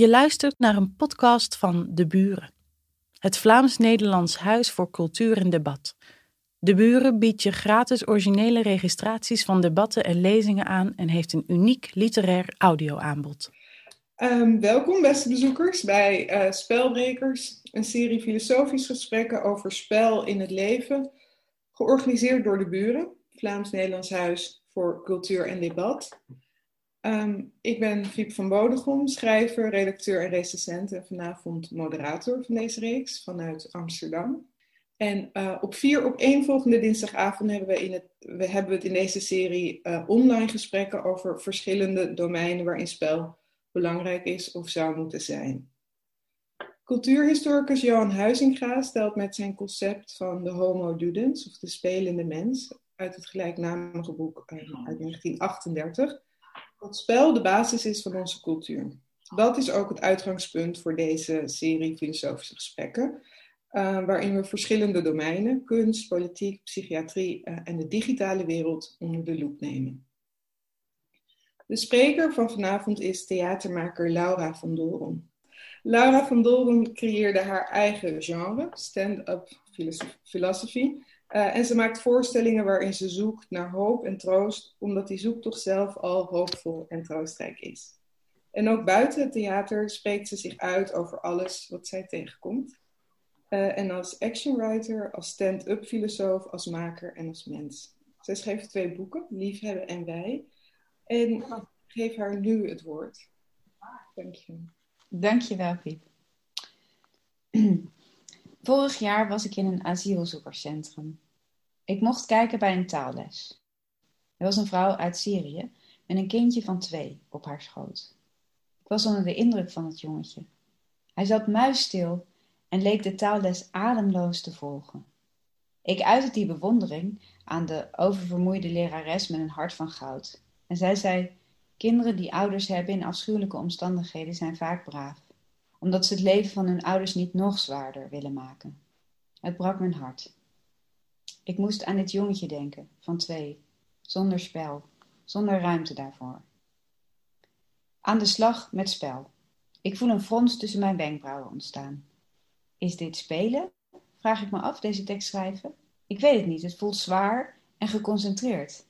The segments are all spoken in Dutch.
Je luistert naar een podcast van De Buren, het Vlaams-Nederlands Huis voor Cultuur en Debat. De Buren biedt je gratis originele registraties van debatten en lezingen aan en heeft een uniek literair audioaanbod. Um, welkom, beste bezoekers, bij uh, Spelbrekers, een serie filosofische gesprekken over spel in het leven, georganiseerd door De Buren, Vlaams-Nederlands Huis voor Cultuur en Debat. Um, ik ben Fiep van Bodegom, schrijver, redacteur en recensent en vanavond moderator van deze reeks vanuit Amsterdam. En uh, op vier op één volgende dinsdagavond hebben we, in het, we hebben het in deze serie uh, online gesprekken over verschillende domeinen waarin spel belangrijk is of zou moeten zijn. Cultuurhistoricus Johan Huizinga stelt met zijn concept van de Homo Ludens, of de spelende mens, uit het gelijknamige boek uh, uit 1938 dat spel de basis is van onze cultuur. Dat is ook het uitgangspunt voor deze serie filosofische gesprekken, uh, waarin we verschillende domeinen, kunst, politiek, psychiatrie uh, en de digitale wereld onder de loep nemen. De spreker van vanavond is theatermaker Laura van Doren. Laura van Doren creëerde haar eigen genre, stand-up philosophy, uh, en ze maakt voorstellingen waarin ze zoekt naar hoop en troost, omdat die zoektocht zelf al hoopvol en troostrijk is. En ook buiten het theater spreekt ze zich uit over alles wat zij tegenkomt. Uh, en als actionwriter, als stand-up filosoof, als maker en als mens. Zij schreef twee boeken, Liefhebben en Wij. En ik geef haar nu het woord. Dank je. Dank je wel, Piep. Vorig jaar was ik in een asielzoekerscentrum. Ik mocht kijken bij een taalles. Er was een vrouw uit Syrië met een kindje van twee op haar schoot. Ik was onder de indruk van het jongetje. Hij zat muisstil en leek de taalles ademloos te volgen. Ik uitte die bewondering aan de oververmoeide lerares met een hart van goud. En zij zei: Kinderen die ouders hebben in afschuwelijke omstandigheden zijn vaak braaf omdat ze het leven van hun ouders niet nog zwaarder willen maken. Het brak mijn hart. Ik moest aan dit jongetje denken, van twee, zonder spel, zonder ruimte daarvoor. Aan de slag met spel. Ik voel een frons tussen mijn wenkbrauwen ontstaan. Is dit spelen? Vraag ik me af, deze tekst schrijven. Ik weet het niet, het voelt zwaar en geconcentreerd.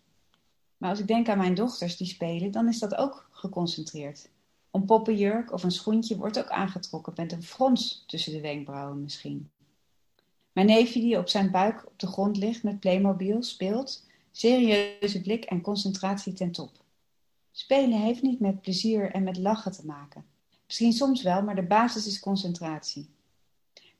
Maar als ik denk aan mijn dochters die spelen, dan is dat ook geconcentreerd. Een poppenjurk of een schoentje wordt ook aangetrokken met een frons tussen de wenkbrauwen misschien. Mijn neefje die op zijn buik op de grond ligt met Playmobil speelt, serieuze blik en concentratie ten top. Spelen heeft niet met plezier en met lachen te maken. Misschien soms wel, maar de basis is concentratie.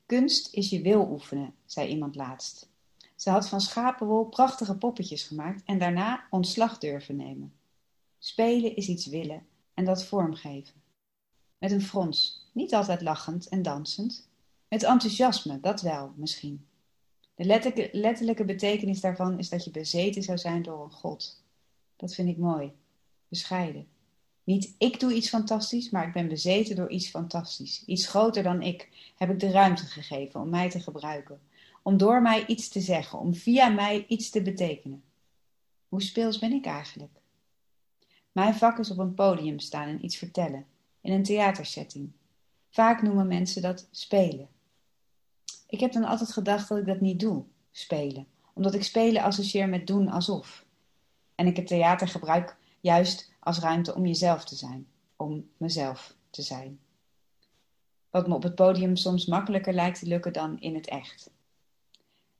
Kunst is je wil oefenen, zei iemand laatst. Ze had van schapenwol prachtige poppetjes gemaakt en daarna ontslag durven nemen. Spelen is iets willen en dat vormgeven. Met een frons, niet altijd lachend en dansend. Met enthousiasme, dat wel, misschien. De letterlijke, letterlijke betekenis daarvan is dat je bezeten zou zijn door een God. Dat vind ik mooi. Bescheiden. Niet ik doe iets fantastisch, maar ik ben bezeten door iets fantastisch. Iets groter dan ik heb ik de ruimte gegeven om mij te gebruiken. Om door mij iets te zeggen, om via mij iets te betekenen. Hoe speels ben ik eigenlijk? Mijn vak is op een podium staan en iets vertellen, in een theatersetting. Vaak noemen mensen dat spelen. Ik heb dan altijd gedacht dat ik dat niet doe, spelen, omdat ik spelen associeer met doen alsof. En ik het theater gebruik juist als ruimte om jezelf te zijn, om mezelf te zijn. Wat me op het podium soms makkelijker lijkt te lukken dan in het echt.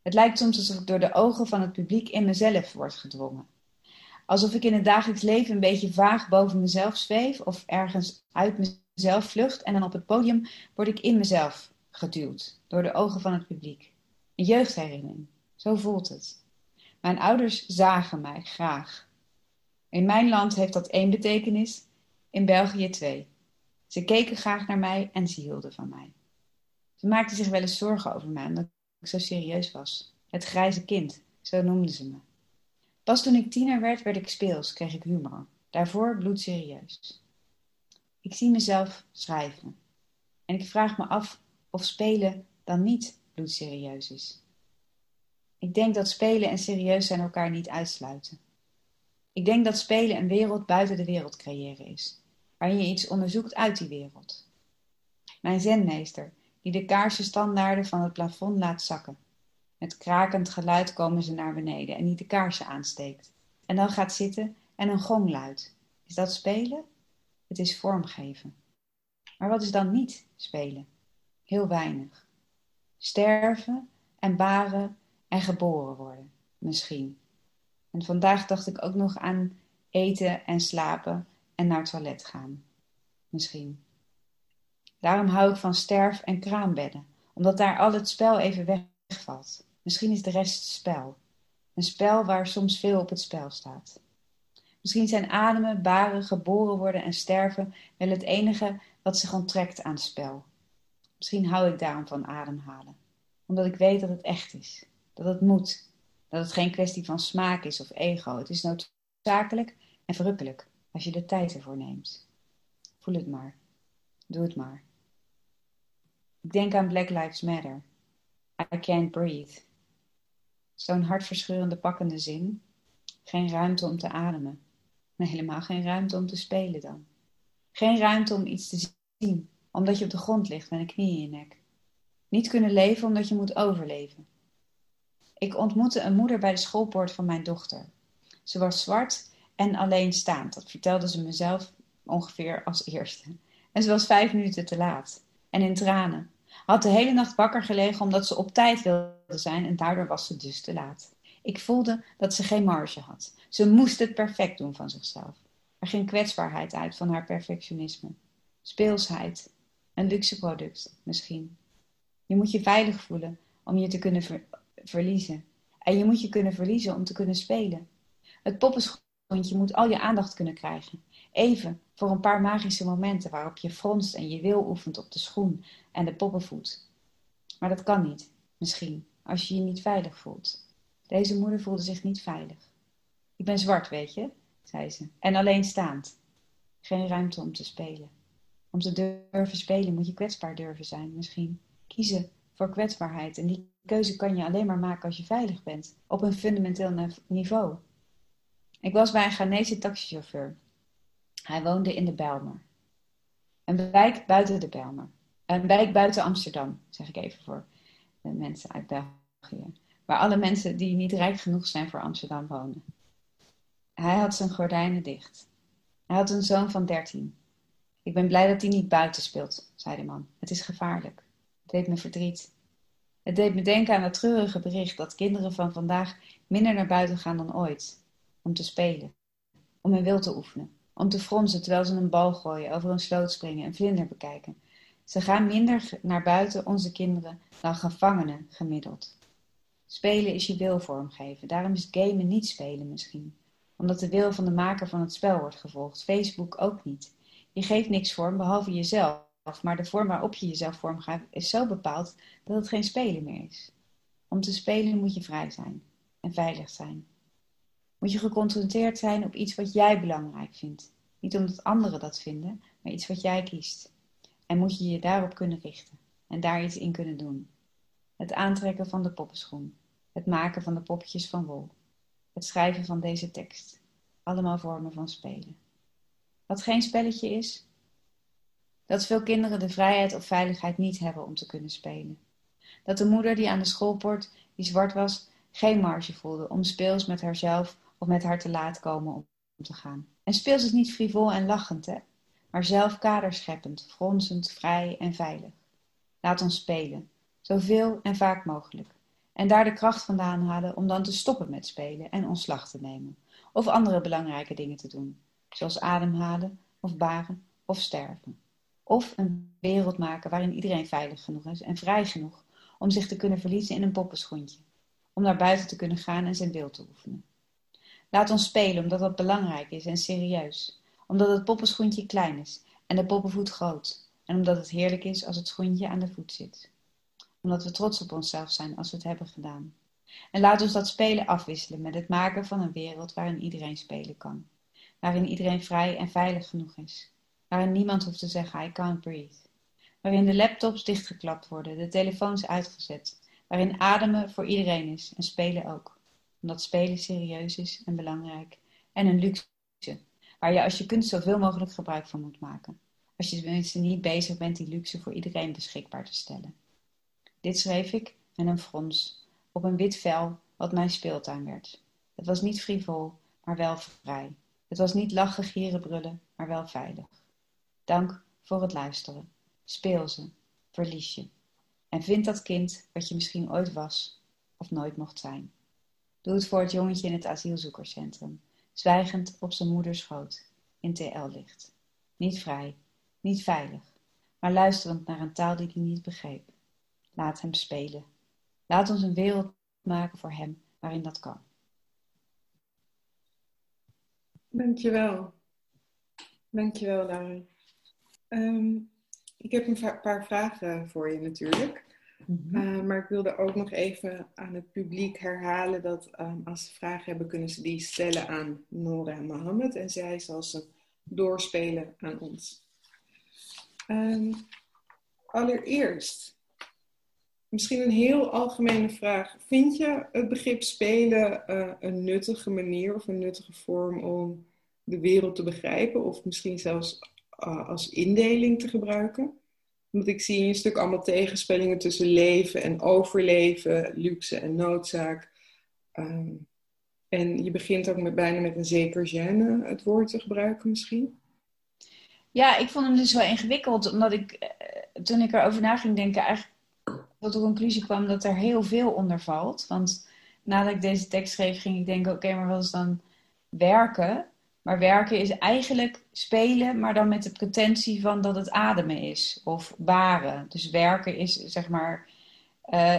Het lijkt soms alsof ik door de ogen van het publiek in mezelf word gedwongen alsof ik in het dagelijks leven een beetje vaag boven mezelf zweef of ergens uit mezelf vlucht en dan op het podium word ik in mezelf geduwd door de ogen van het publiek. Een jeugdherinnering, zo voelt het. Mijn ouders zagen mij graag. In mijn land heeft dat één betekenis, in België twee. Ze keken graag naar mij en ze hielden van mij. Ze maakten zich wel eens zorgen over mij omdat ik zo serieus was. Het grijze kind, zo noemden ze me. Pas toen ik tiener werd, werd ik speels, kreeg ik humor. Daarvoor bloedserieus. Ik zie mezelf schrijven. En ik vraag me af of spelen dan niet bloedserieus is. Ik denk dat spelen en serieus zijn elkaar niet uitsluiten. Ik denk dat spelen een wereld buiten de wereld creëren is, waarin je iets onderzoekt uit die wereld. Mijn zenmeester, die de kaarsenstandaarden van het plafond laat zakken. Met krakend geluid komen ze naar beneden en die de kaarsen aansteekt. En dan gaat zitten en een gong luidt. Is dat spelen? Het is vormgeven. Maar wat is dan niet spelen? Heel weinig. Sterven en baren en geboren worden, misschien. En vandaag dacht ik ook nog aan eten en slapen en naar het toilet gaan. Misschien. Daarom hou ik van sterf- en kraambedden, omdat daar al het spel even wegvalt. Misschien is de rest spel. Een spel waar soms veel op het spel staat. Misschien zijn ademen, baren, geboren worden en sterven wel het enige wat zich onttrekt aan het spel. Misschien hou ik daarom van ademhalen, omdat ik weet dat het echt is, dat het moet, dat het geen kwestie van smaak is of ego. Het is noodzakelijk en verrukkelijk als je de tijd ervoor neemt. Voel het maar. Doe het maar. Ik denk aan Black Lives Matter. I can't breathe. Zo'n hartverscheurende pakkende zin. Geen ruimte om te ademen. Nee, helemaal geen ruimte om te spelen dan. Geen ruimte om iets te zien, omdat je op de grond ligt met een knie in je nek. Niet kunnen leven omdat je moet overleven. Ik ontmoette een moeder bij de schoolpoort van mijn dochter. Ze was zwart en alleenstaand. Dat vertelde ze mezelf ongeveer als eerste. En ze was vijf minuten te laat. En in tranen. Had de hele nacht wakker gelegen omdat ze op tijd wilde zijn en daardoor was ze dus te laat. Ik voelde dat ze geen marge had. Ze moest het perfect doen van zichzelf. Er ging kwetsbaarheid uit van haar perfectionisme. Speelsheid. Een luxe product, misschien. Je moet je veilig voelen om je te kunnen verliezen. En je moet je kunnen verliezen om te kunnen spelen. Het poppenschoentje moet al je aandacht kunnen krijgen. Even, voor een paar magische momenten waarop je fronst en je wil oefent op de schoen en de poppenvoet. Maar dat kan niet, misschien, als je je niet veilig voelt. Deze moeder voelde zich niet veilig. Ik ben zwart, weet je, zei ze, en alleenstaand. Geen ruimte om te spelen. Om te durven spelen moet je kwetsbaar durven zijn, misschien. Kiezen voor kwetsbaarheid. En die keuze kan je alleen maar maken als je veilig bent, op een fundamenteel niveau. Ik was bij een Ghanese taxichauffeur. Hij woonde in de Bijlmer. Een wijk buiten de Bijlmer. Een wijk buiten Amsterdam, zeg ik even voor mensen uit België. Waar alle mensen die niet rijk genoeg zijn voor Amsterdam wonen. Hij had zijn gordijnen dicht. Hij had een zoon van dertien. Ik ben blij dat hij niet buiten speelt, zei de man. Het is gevaarlijk. Het deed me verdriet. Het deed me denken aan het treurige bericht dat kinderen van vandaag minder naar buiten gaan dan ooit. Om te spelen. Om hun wil te oefenen. Om te fronsen terwijl ze een bal gooien, over een sloot springen en vlinder bekijken. Ze gaan minder naar buiten, onze kinderen, dan gevangenen gemiddeld. Spelen is je wil vormgeven. Daarom is gamen niet spelen misschien. Omdat de wil van de maker van het spel wordt gevolgd. Facebook ook niet. Je geeft niks vorm behalve jezelf. Maar de vorm waarop je jezelf vormgeeft is zo bepaald dat het geen spelen meer is. Om te spelen moet je vrij zijn en veilig zijn. Moet je geconcentreerd zijn op iets wat jij belangrijk vindt. Niet omdat anderen dat vinden, maar iets wat jij kiest. En moet je je daarop kunnen richten en daar iets in kunnen doen. Het aantrekken van de poppenschoen. Het maken van de poppetjes van wol. Het schrijven van deze tekst. Allemaal vormen van spelen. Wat geen spelletje is? Dat veel kinderen de vrijheid of veiligheid niet hebben om te kunnen spelen. Dat de moeder die aan de schoolpoort, die zwart was, geen marge voelde om speels met haarzelf of met haar te laat komen om te gaan. En speels is niet frivol en lachend, hè? Maar zelf kaderscheppend, fronsend, vrij en veilig. Laat ons spelen, zoveel en vaak mogelijk. En daar de kracht vandaan halen om dan te stoppen met spelen en ontslag te nemen. Of andere belangrijke dingen te doen, zoals ademhalen of baren of sterven. Of een wereld maken waarin iedereen veilig genoeg is en vrij genoeg om zich te kunnen verliezen in een poppenschoentje. Om naar buiten te kunnen gaan en zijn wil te oefenen. Laat ons spelen omdat dat belangrijk is en serieus. Omdat het poppenschoentje klein is en de poppenvoet groot. En omdat het heerlijk is als het schoentje aan de voet zit. Omdat we trots op onszelf zijn als we het hebben gedaan. En laat ons dat spelen afwisselen met het maken van een wereld waarin iedereen spelen kan. Waarin iedereen vrij en veilig genoeg is. Waarin niemand hoeft te zeggen I can't breathe. Waarin de laptops dichtgeklapt worden, de telefoons uitgezet. Waarin ademen voor iedereen is en spelen ook omdat spelen serieus is en belangrijk. En een luxe, waar je als je kunt zoveel mogelijk gebruik van moet maken. Als je tenminste niet bezig bent die luxe voor iedereen beschikbaar te stellen. Dit schreef ik met een frons op een wit vel wat mijn speeltuin werd. Het was niet frivol, maar wel vrij. Het was niet lachen, gieren, brullen, maar wel veilig. Dank voor het luisteren. Speel ze, verlies je. En vind dat kind wat je misschien ooit was of nooit mocht zijn. Doe het voor het jongetje in het asielzoekerscentrum, zwijgend op zijn moeders schoot, in TL-licht. Niet vrij, niet veilig, maar luisterend naar een taal die hij niet begreep. Laat hem spelen. Laat ons een wereld maken voor hem waarin dat kan. Dankjewel. Dankjewel, Lauren. Um, ik heb een paar vragen voor je natuurlijk. Mhm. Eh, maar ik wilde ook nog even aan het publiek herhalen dat ehm, als ze vragen hebben, kunnen ze die stellen aan Nora Mohammed. En zij zal ze doorspelen aan ons. Um, allereerst, misschien een heel algemene vraag. Vind je het begrip spelen uh, een nuttige manier of een nuttige vorm om de wereld te begrijpen? Of misschien zelfs uh, als indeling te gebruiken? Want ik zie je stuk allemaal tegenspellingen tussen leven en overleven, luxe en noodzaak. Um, en je begint ook met, bijna met een zeker gêne het woord te gebruiken misschien. Ja, ik vond hem dus wel ingewikkeld, omdat ik eh, toen ik erover na ging denken, eigenlijk tot de conclusie kwam dat er heel veel onder valt. Want nadat ik deze tekst schreef, ging ik denken: oké, maar wat is dan werken? Maar werken is eigenlijk spelen, maar dan met de pretentie van dat het ademen is. Of baren. Dus werken is zeg maar uh,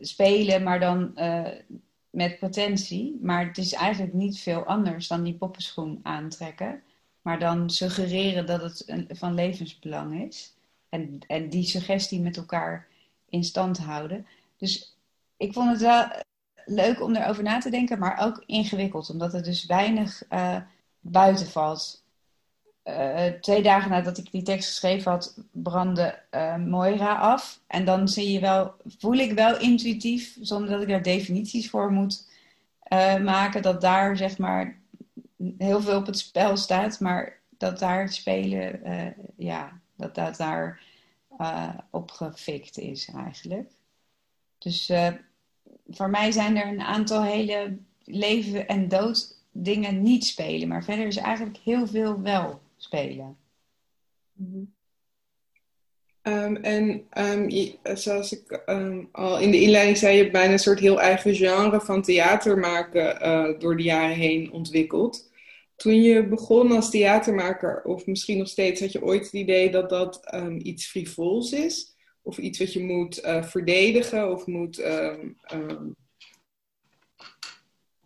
spelen, maar dan uh, met pretentie. Maar het is eigenlijk niet veel anders dan die poppenschoen aantrekken. Maar dan suggereren dat het een, van levensbelang is. En, en die suggestie met elkaar in stand houden. Dus ik vond het wel leuk om erover na te denken, maar ook ingewikkeld, omdat er dus weinig uh, buiten valt. Uh, twee dagen nadat ik die tekst geschreven had, brandde uh, Moira af. En dan zie je wel, voel ik wel intuïtief, zonder dat ik daar definities voor moet maken, dat daar zeg maar heel veel op het spel staat, maar dat daar het spelen, ja, dat dat daar opgefikt is eigenlijk. Dus voor mij zijn er een aantal hele leven en dood dingen niet spelen. Maar verder is eigenlijk heel veel wel spelen. Mhm. Ehm, en um, zoals ik ehm, al in de inleiding zei, je hebt bijna een soort heel eigen genre van theater maken uh, door de jaren heen ontwikkeld. Toen je begon als theatermaker, of misschien nog steeds, had je ooit het idee dat dat iets frivols is? Of iets wat je moet uh, verdedigen of moet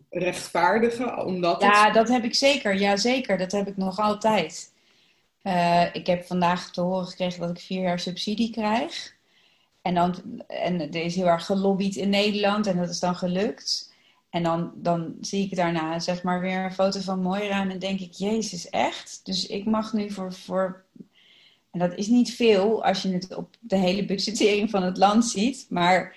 rechtvaardigen? Omdat ja, dat heb ik zeker. Ja, zeker. Dat heb ik nog altijd. Uh, ik heb vandaag te horen gekregen dat ik vier jaar subsidie krijg. En, dan, en er is heel erg gelobbyd in Nederland en dat is dan gelukt. En dan, dan zie ik daarna zeg maar weer een foto van Moira en dan denk ik, Jezus, echt? Dus ik mag nu voor, voor... En dat is niet veel als je het op de hele budgettering van het land ziet. Maar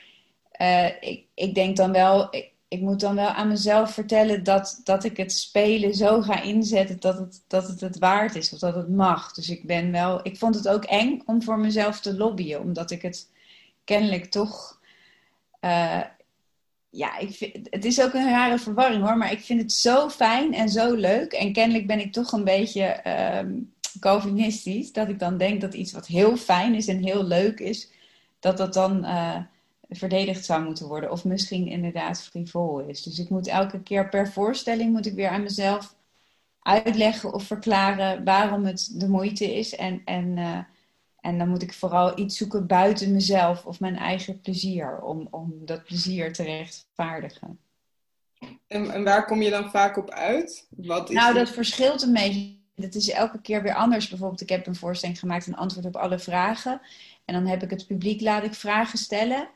uh, ik, ik denk dan wel, ik moet dan wel aan mezelf vertellen dat, dat ik het spelen zo ga inzetten dat het, dat het het waard is of dat het mag. Dus ik ben wel, ik vond het ook eng om voor mezelf te lobbyen, omdat ik het kennelijk toch, uh, ja, ik het is ook een rare verwarring hoor, maar ik vind het zo fijn en zo leuk. En kennelijk ben ik toch een beetje um, Calvinistisch, dat ik dan denk dat iets wat heel fijn is en heel leuk is, dat dat dan. Uh, verdedigd zou moeten worden. Of misschien inderdaad frivol is. Dus ik moet elke keer per voorstelling moet ik weer aan mezelf uitleggen of verklaren waarom het de moeite is. En, en, uh, en dan moet ik vooral iets zoeken buiten mezelf of mijn eigen plezier. Om, om dat plezier te rechtvaardigen. En, en waar kom je dan vaak op uit? Wat is nou, dat verschilt een beetje. Dat is elke keer weer anders. Bijvoorbeeld, ik heb een voorstelling gemaakt, een antwoord op alle vragen. En dan heb ik het publiek, laat ik vragen stellen.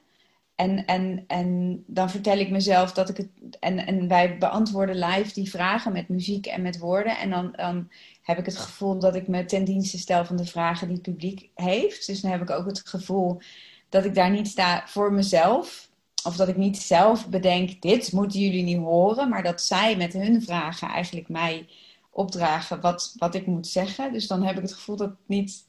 En, en, en dan vertel ik mezelf dat ik het. En, en wij beantwoorden live die vragen met muziek en met woorden. En dan, dan heb ik het gevoel dat ik me ten dienste stel van de vragen die het publiek heeft. Dus dan heb ik ook het gevoel dat ik daar niet sta voor mezelf. Of dat ik niet zelf bedenk, dit moeten jullie niet horen. Maar dat zij met hun vragen eigenlijk mij opdragen wat, wat ik moet zeggen. Dus dan heb ik het gevoel dat het niet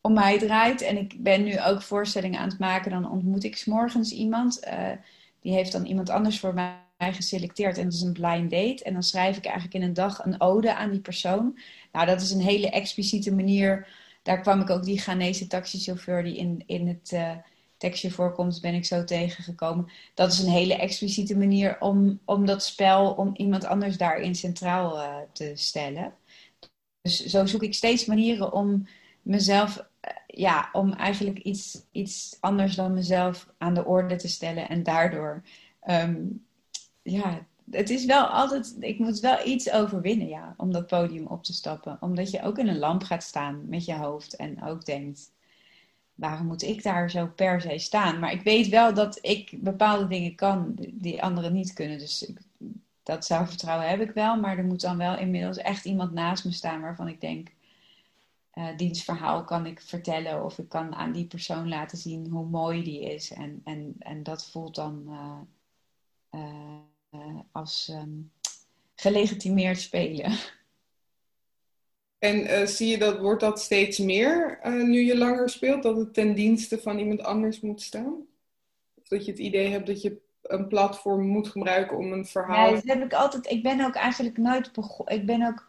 om mij draait. En ik ben nu ook voorstellingen aan het maken. Dan ontmoet ik s'morgens iemand. Uh, die heeft dan iemand anders voor mij geselecteerd. En het is een blind date. En dan schrijf ik eigenlijk in een dag een ode aan die persoon. Nou, dat is een hele expliciete manier. Daar kwam ik ook die Ghanese taxichauffeur die in, in het uh, tekstje voorkomt, ben ik zo tegengekomen. Dat is een hele expliciete manier om, om dat spel, om iemand anders daarin centraal uh, te stellen. Dus zo zoek ik steeds manieren om mezelf ja, om eigenlijk iets, iets anders dan mezelf aan de orde te stellen. En daardoor, um, ja, het is wel altijd, ik moet wel iets overwinnen, ja, om dat podium op te stappen. Omdat je ook in een lamp gaat staan met je hoofd en ook denkt, waarom moet ik daar zo per se staan? Maar ik weet wel dat ik bepaalde dingen kan die anderen niet kunnen. Dus ik, dat zelfvertrouwen heb ik wel, maar er moet dan wel inmiddels echt iemand naast me staan waarvan ik denk, uh, diens verhaal kan ik vertellen of ik kan aan die persoon laten zien hoe mooi die is. En, en, en dat voelt dan uh, uh, als um, gelegitimeerd spelen. En zie je dat, wordt dat steeds meer nu je langer speelt, dat het ten dienste van iemand anders moet staan? Of dat je het idee hebt dat je een platform moet gebruiken om een verhaal. Ja, dat heb ik altijd. Ik ben ook eigenlijk nooit. Ik ben ook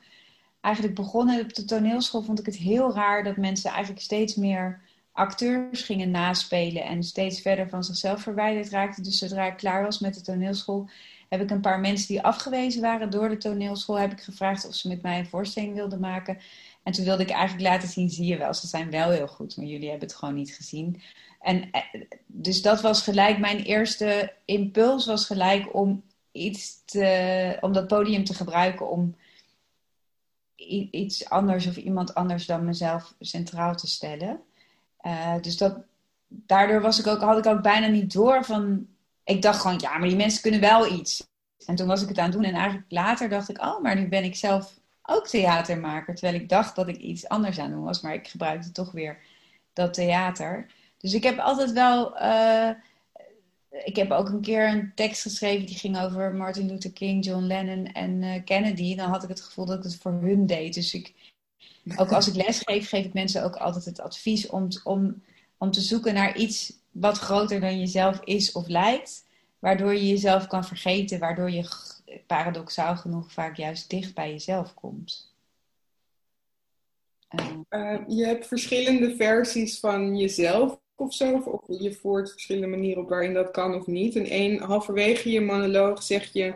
eigenlijk begonnen op de toneelschool, vond ik het heel raar dat mensen eigenlijk steeds meer acteurs gingen naspelen en steeds verder van zichzelf verwijderd raakten. Dus zodra ik klaar was met de toneelschool, heb ik een paar mensen die afgewezen waren door de toneelschool, heb ik gevraagd of ze met mij een voorstelling wilden maken. En toen wilde ik eigenlijk laten zien, zie je wel, ze zijn wel heel goed, maar jullie hebben het gewoon niet gezien. En eh, dus dat was gelijk, mijn eerste impuls was gelijk om iets te, om dat podium te gebruiken om iets anders of iemand anders dan mezelf centraal te stellen. Uh, dus dat, daardoor was ik ook, had ik ook bijna niet door van. Ik dacht gewoon, ja, maar die mensen kunnen wel iets. En toen was ik het aan het doen en eigenlijk later dacht ik, oh, maar nu ben ik zelf ook theatermaker. Terwijl ik dacht dat ik iets anders aan het doen was, maar ik gebruikte toch weer dat theater. Dus ik heb altijd wel. Uh, ik heb ook een keer een tekst geschreven die ging over Martin Luther King, John Lennon en uh, Kennedy. Dan had ik het gevoel dat ik het voor hun deed. Dus ik, ook als ik les geef, geef ik mensen ook altijd het advies om, om, om te zoeken naar iets wat groter dan jezelf is of lijkt. Waardoor je jezelf kan vergeten, waardoor je paradoxaal genoeg vaak juist dicht bij jezelf komt. Uh, je hebt verschillende versies van jezelf of zo. Of je voert verschillende manieren op waarin dat kan of niet. En één, halverwege je monoloog zeg je...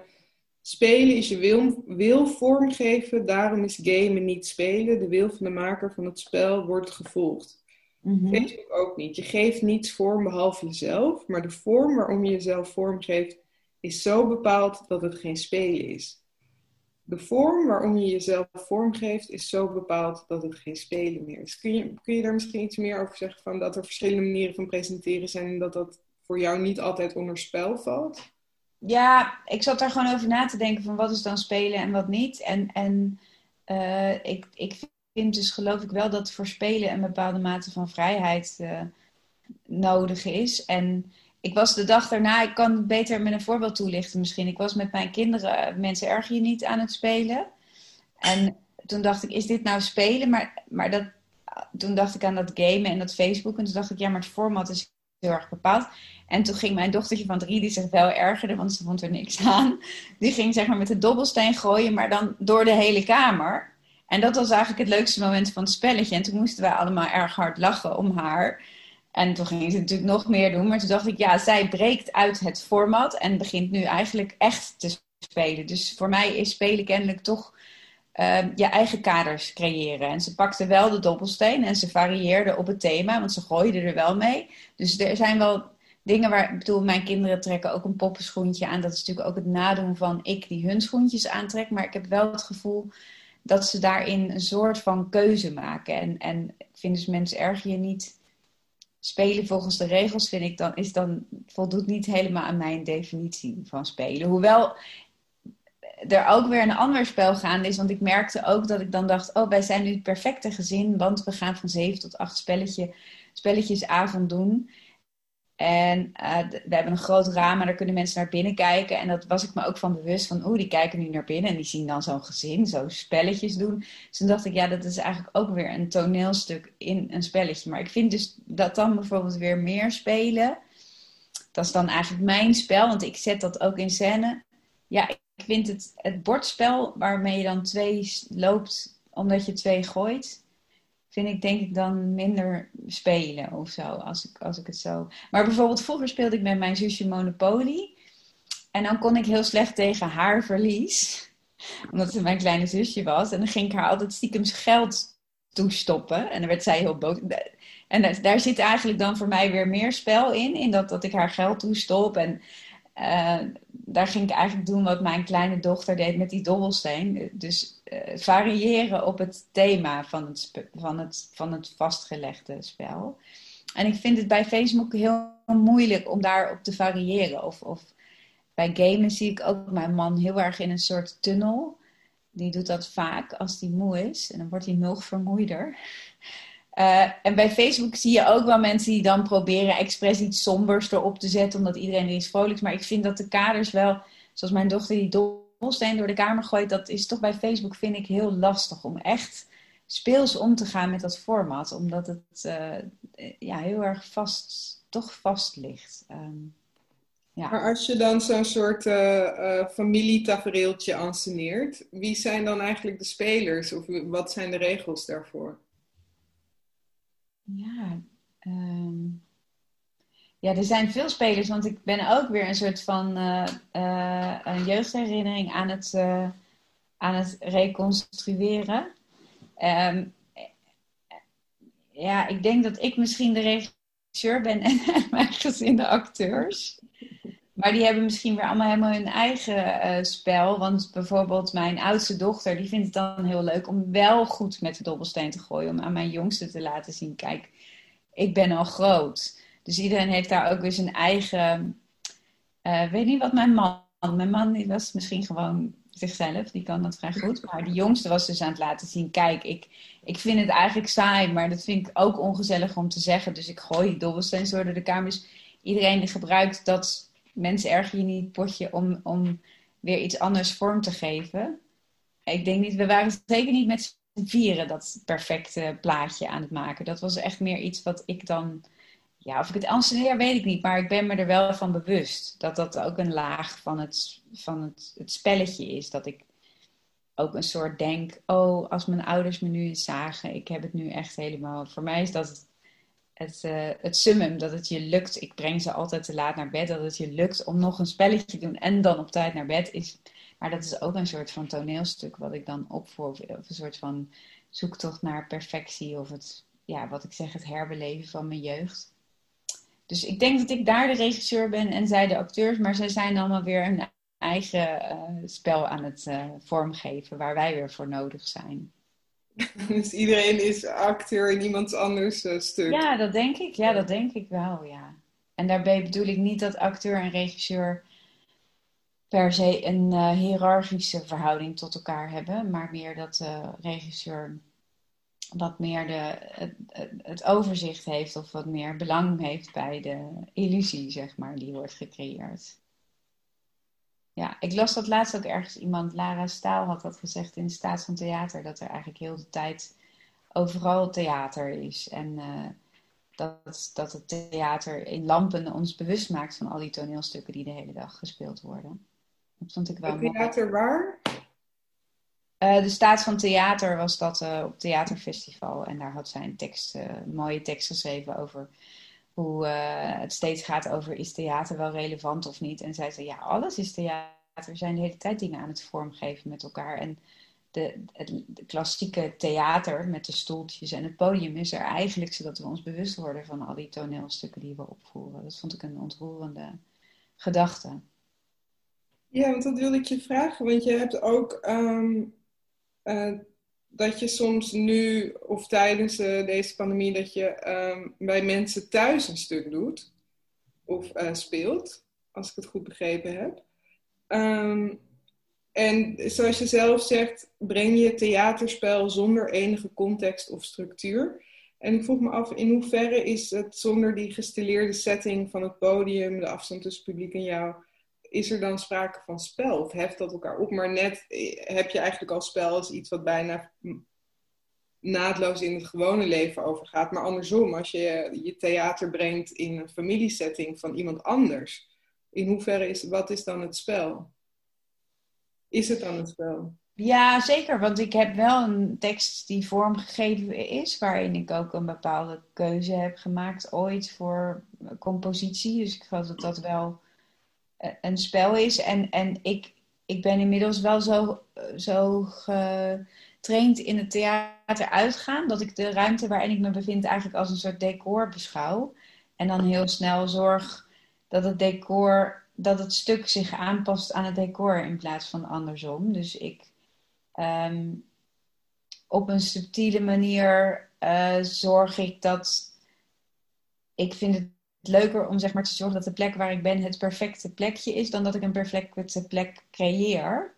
Spelen is je wil, wil vormgeven, daarom is gamen niet spelen. De wil van de maker van het spel wordt gevolgd. Mm Facebook ook niet. Je geeft niets vorm behalve jezelf, maar de vorm waarom je jezelf vormgeeft is zo bepaald dat het geen spelen is de vorm waarom je jezelf vormgeeft is zo bepaald dat het geen spelen meer is. Kun je, kun je daar misschien iets meer over zeggen van dat er verschillende manieren van presenteren zijn en dat dat voor jou niet altijd onder spel valt? Ja, ik zat daar gewoon over na te denken van wat is dan spelen en wat niet. En, en uh, ik, ik dus geloof ik wel dat voor spelen een bepaalde mate van vrijheid uh, nodig is. En ik was de dag daarna, ik kan het beter met een voorbeeld toelichten misschien. Ik was met mijn kinderen, mensen erg je niet, aan het spelen. En toen dacht ik, is dit nou spelen? Maar, maar dat, toen dacht ik aan dat gamen en dat Facebook. En toen dacht ik, ja, maar het format is heel erg bepaald. En toen ging mijn dochtertje van drie, die zich wel ergerde, want ze vond er niks aan. Die ging zeg maar met de dobbelsteen gooien, maar dan door de hele kamer. En dat was eigenlijk het leukste moment van het spelletje. En toen moesten wij allemaal erg hard lachen om haar. En toen ging ze natuurlijk nog meer doen. Maar toen dacht ik, ja, zij breekt uit het format en begint nu eigenlijk echt te spelen. Dus voor mij is spelen kennelijk toch uh, je eigen kaders creëren. En ze pakte wel de dobbelsteen en ze varieerde op het thema, want ze gooide er wel mee. Dus er zijn wel dingen waar, ik bedoel, mijn kinderen trekken ook een poppenschoentje aan. Dat is natuurlijk ook het nadoen van ik die hun schoentjes aantrek. Maar ik heb wel het gevoel dat ze daarin een soort van keuze maken. En, en ik vind dus mensen erg je niet spelen volgens de regels vind ik dan, is dan voldoet niet helemaal aan mijn definitie van spelen. Hoewel er ook weer een ander spel gaande is. Want ik merkte ook dat ik dan dacht: oh, wij zijn nu het perfecte gezin, want we gaan van zeven tot acht spelletje, spelletjesavond doen. En uh, we hebben een groot raam, maar daar kunnen mensen naar binnen kijken. En dat was ik me ook van bewust van, oeh, die kijken nu naar binnen en die zien dan zo'n gezin, zo spelletjes doen. Dus toen dacht ik, ja, dat is eigenlijk ook weer een toneelstuk in een spelletje. Maar ik vind dus dat dan bijvoorbeeld weer meer spelen, dat is dan eigenlijk mijn spel, want ik zet dat ook in scène. Ja, ik vind het, het bordspel waarmee je dan twee loopt omdat je twee gooit, vind ik denk ik dan minder spelen of zo, als ik, als ik het zo... Maar bijvoorbeeld vroeger speelde ik met mijn zusje Monopoly. En dan kon ik heel slecht tegen haar verlies. Omdat ze mijn kleine zusje was. En dan ging ik haar altijd stiekem geld toestoppen. En dan werd zij heel boos. En daar, zit eigenlijk dan voor mij weer meer spel in. In dat, dat ik haar geld toestop. En uh, daar ging ik eigenlijk doen wat mijn kleine dochter deed met die dobbelsteen. Dus variëren op het thema van het, van, het, van het vastgelegde spel. En ik vind het bij Facebook heel moeilijk om daarop te variëren. Of, of bij gamen zie ik ook mijn man heel erg in een soort tunnel. Die doet dat vaak als hij moe is. En dan wordt hij nog vermoeider. Uh, en bij Facebook zie je ook wel mensen die dan proberen expres iets sombers erop te zetten, omdat iedereen er iets vrolijks. Maar ik vind dat de kaders wel, zoals mijn dochter die dobbelsteen door de kamer gooit, dat is toch bij Facebook, vind ik, heel lastig om echt speels om te gaan met dat format. Omdat het uh, ja, heel erg vast, toch vast ligt. Um, ja. Maar als je dan zo'n soort uh, uh, familietafereeltje anseneert, wie zijn dan eigenlijk de spelers? Of wat zijn de regels daarvoor? Ja, um, ja, er zijn veel spelers, want ik ben ook weer een soort van uh, uh, een jeugdherinnering aan het, uh, aan het reconstrueren. Um, ja, ik denk dat ik misschien de regisseur ben en mijn gezin de acteurs. Maar die hebben misschien weer allemaal helemaal hun eigen spel. Want bijvoorbeeld mijn oudste dochter, die vindt het dan heel leuk om wel goed met de dobbelsteen te gooien. Om aan mijn jongste te laten zien, kijk, ik ben al groot. Dus iedereen heeft daar ook weer zijn eigen... Uh, weet niet wat mijn man... Mijn man die was misschien gewoon zichzelf, die kan dat vrij goed. Maar die jongste was dus aan het laten zien, kijk, ik, ik vind het eigenlijk saai, maar dat vind ik ook ongezellig om te zeggen. Dus ik gooi dobbelsteens door de kamer. Dus iedereen die gebruikt dat mensen erger je niet potje om, om weer iets anders vorm te geven. Ik denk niet, we waren zeker niet met z'n vieren dat perfecte plaatje aan het maken. Dat was echt meer iets wat ik dan, ja, of ik het anseneer weet ik niet, maar ik ben me er wel van bewust. Dat dat ook een laag van het, van het, het spelletje is. Dat ik ook een soort denk, oh, als mijn ouders me nu zagen, ik heb het nu echt helemaal. Voor mij is dat het, uh, het summum, dat het je lukt. Ik breng ze altijd te laat naar bed. Dat het je lukt om nog een spelletje te doen en dan op tijd naar bed is. Maar dat is ook een soort van toneelstuk wat ik dan opvoer. Of een soort van zoektocht naar perfectie. Of het, ja, wat ik zeg, het herbeleven van mijn jeugd. Dus ik denk dat ik daar de regisseur ben en zij de acteurs. Maar zij zijn allemaal weer een eigen uh, spel aan het uh, vormgeven. Waar wij weer voor nodig zijn. Dus iedereen is acteur in iemands anders uh, stuk. Ja, dat denk ik. Ja, dat denk ik wel, ja. En daarbij bedoel ik niet dat acteur en regisseur per se een hiërarchische verhouding tot elkaar hebben, maar meer dat de regisseur wat meer de, het, het, overzicht heeft of wat meer belang heeft bij de illusie, zeg maar, die wordt gecreëerd. Ja, ik las dat laatst ook ergens iemand, Lara Staal had dat gezegd in de staat van theater, dat er eigenlijk heel de tijd overal theater is. En uh, dat, dat het theater in lampen ons bewust maakt van al die toneelstukken die de hele dag gespeeld worden. Dat vond ik wel. Theater waar? Uh, de staat van theater was dat uh, op theaterfestival. En daar had zij een tekst, een mooie tekst geschreven over hoe het steeds gaat over is theater wel relevant of niet. En zij zei ja, alles is theater. We zijn de hele tijd dingen aan het vormgeven met elkaar. En de, het klassieke theater met de stoeltjes en het podium is er eigenlijk zodat we ons bewust worden van al die toneelstukken die we opvoeren. Dat vond ik een ontroerende gedachte. Ja, want dat wilde ik je vragen, want je hebt ook um, uh, dat je soms nu of tijdens uh, deze pandemie dat je um, bij mensen thuis een stuk doet of uh, speelt, als ik het goed begrepen heb. Um, en zoals je zelf zegt, breng je theaterspel zonder enige context of structuur. En ik vroeg me af, in hoeverre is het zonder die gestileerde setting van het podium, de afstand tussen publiek en jou, is er dan sprake van spel? Of heft dat elkaar op? Maar net eh, heb je eigenlijk al spel als iets wat bijna naadloos in het gewone leven overgaat. Maar andersom, als je je theater brengt in een familiesetting van iemand anders, in hoeverre is, wat is dan het spel? Is het dan het spel? Ja, zeker. Want ik heb wel een tekst die vormgegeven is, waarin ik ook een bepaalde keuze heb gemaakt ooit voor compositie. Dus ik geloof dat dat wel een spel is. En, en ik, ik ben inmiddels wel zo, zo getraind in het theater uitgaan, dat ik de ruimte waarin ik me bevind eigenlijk als een soort decor beschouw. En dan heel snel zorg dat het decor, dat het stuk zich aanpast aan het decor in plaats van andersom. Dus ik Ehm, op een subtiele manier uh, zorg ik dat. Ik vind het leuker om zeg maar te zorgen dat de plek waar ik ben het perfecte plekje is, dan dat ik een perfecte plek creëer.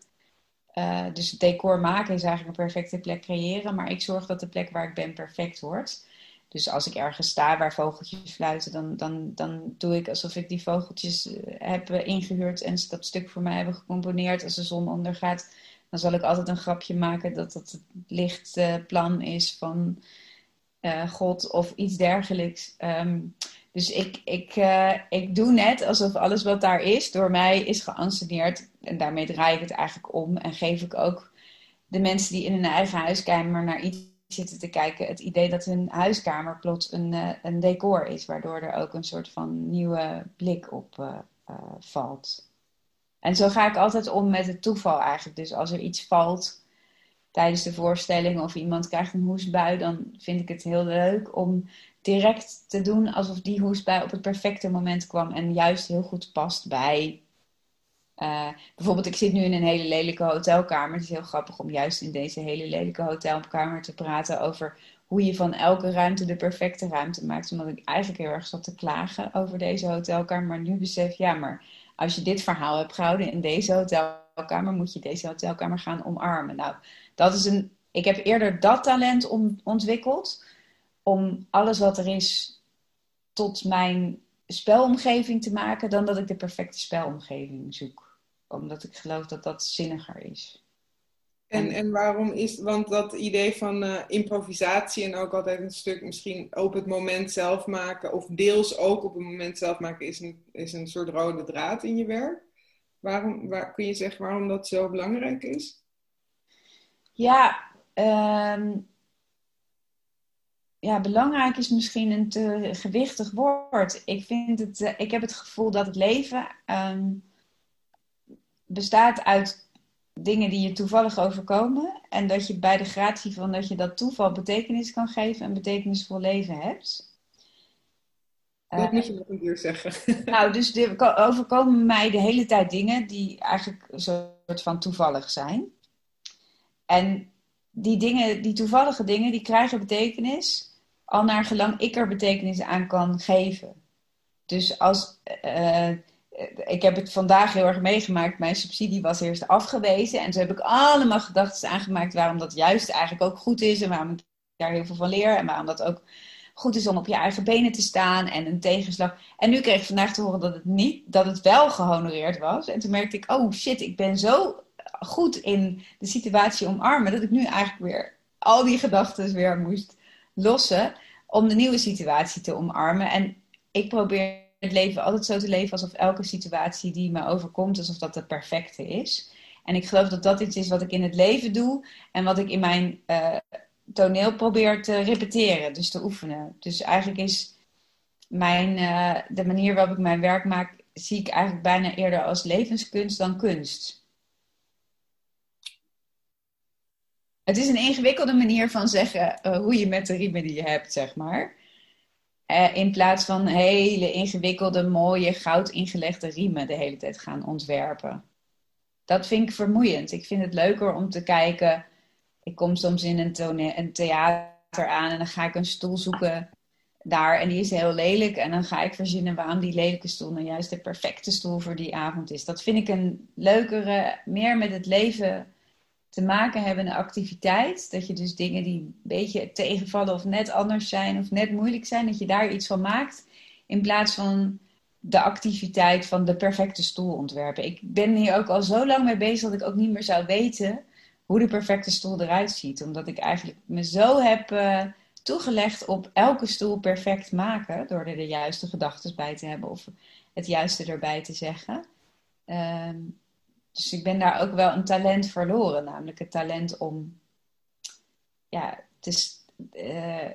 Uh, dus decor maken is eigenlijk een perfecte plek creëren, maar ik zorg dat de plek waar ik ben perfect wordt. Dus als ik ergens sta waar vogeltjes fluiten, dan, dan, dan doe ik alsof ik die vogeltjes eh, heb ingehuurd en ze dat stuk voor mij hebben gecomponeerd. Als de zon ondergaat, dan zal ik altijd een grapje maken dat dat het lichtplan is van uh, God of iets dergelijks. Ehm, dus ik, ik, uh, ik doe net alsof alles wat daar is door mij is geanceneerd. En daarmee draai ik het eigenlijk om en geef ik ook de mensen die in hun eigen huiskamer naar iets zitten te kijken, het idee dat hun huiskamer plots een, uh, een decor is, waardoor er ook een soort van nieuwe blik op valt. En zo ga ik altijd om met het toeval eigenlijk. Dus als er iets valt tijdens de voorstelling of iemand krijgt een hoestbui, dan vind ik het heel leuk om direct te doen alsof die hoestbui op het perfecte moment kwam en juist heel goed past bij. Uh, bijvoorbeeld, ik zit nu in een hele lelijke hotelkamer. Het is heel grappig om juist in deze hele lelijke hotelkamer te praten over hoe je van elke ruimte de perfecte ruimte maakt. Omdat ik eigenlijk heel erg zat te klagen over deze hotelkamer. Maar nu besef, ja, maar als je dit verhaal hebt gehouden in deze hotelkamer, moet je deze hotelkamer gaan omarmen. Nou, dat is een. Ik heb eerder dat talent om, ontwikkeld om alles wat er is tot mijn spelomgeving te maken, dan dat ik de perfecte spelomgeving zoek. Omdat ik geloof dat dat zinniger is. En, en waarom is, want dat idee van uh, improvisatie en ook altijd een stuk misschien op het moment zelf maken, of deels ook op het moment zelf maken, is een, is een soort rode draad in je werk. Waarom, waar, kun je zeggen waarom dat zo belangrijk is? Ja, um, ja, belangrijk is misschien een te gewichtig woord. Ik, vind het, uh, ik heb het gevoel dat het leven um, bestaat uit dingen die je toevallig overkomen. En dat je bij de gratie van dat je dat toeval betekenis kan geven en betekenisvol leven hebt. Dat uh, moet je nog een keer zeggen. Nou, dus er overkomen mij de hele tijd dingen die eigenlijk een soort van toevallig zijn. En die dingen, die toevallige dingen, die krijgen betekenis al naar gelang ik er betekenis aan kan geven. Dus als uh, ik heb het vandaag heel erg meegemaakt. Mijn subsidie was eerst afgewezen. En toen heb ik allemaal gedachten aangemaakt waarom dat juist eigenlijk ook goed is. En waarom ik daar heel veel van leer. En waarom dat ook goed is om op je eigen benen te staan. En een tegenslag. En nu kreeg ik vandaag te horen dat het niet, dat het wel gehonoreerd was. En toen merkte ik, oh shit, ik ben zo goed in de situatie omarmen. Dat ik nu eigenlijk weer al die gedachten weer moest lossen. Om de nieuwe situatie te omarmen. En ik probeer het leven altijd zo te leven alsof elke situatie die me overkomt, alsof dat het perfecte is. En ik geloof dat dat iets is wat ik in het leven doe en wat ik in mijn uh, toneel probeer te repeteren, dus te oefenen. Dus eigenlijk is mijn, uh, de manier waarop ik mijn werk maak, zie ik eigenlijk bijna eerder als levenskunst dan kunst. Het is een ingewikkelde manier van zeggen uh, hoe je met de riemen die je hebt, zeg maar. Uh, in plaats van hele ingewikkelde, mooie, goud ingelegde riemen de hele tijd gaan ontwerpen. Dat vind ik vermoeiend. Ik vind het leuker om te kijken. Ik kom soms in een, een theater aan en dan ga ik een stoel zoeken daar en die is heel lelijk. En dan ga ik verzinnen waarom die lelijke stoel nou juist de perfecte stoel voor die avond is. Dat vind ik een leukere, meer met het leven te maken hebben, een activiteit. Dat je dus dingen die een beetje tegenvallen of net anders zijn of net moeilijk zijn, dat je daar iets van maakt. In plaats van de activiteit van de perfecte stoel ontwerpen. Ik ben hier ook al zo lang mee bezig dat ik ook niet meer zou weten hoe de perfecte stoel eruit ziet. Omdat ik eigenlijk me zo heb uh, toegelegd op elke stoel perfect maken. Door er de juiste gedachten bij te hebben of het juiste erbij te zeggen. Ehm, dus ik ben daar ook wel een talent verloren. Namelijk het talent om ja, het is, uh,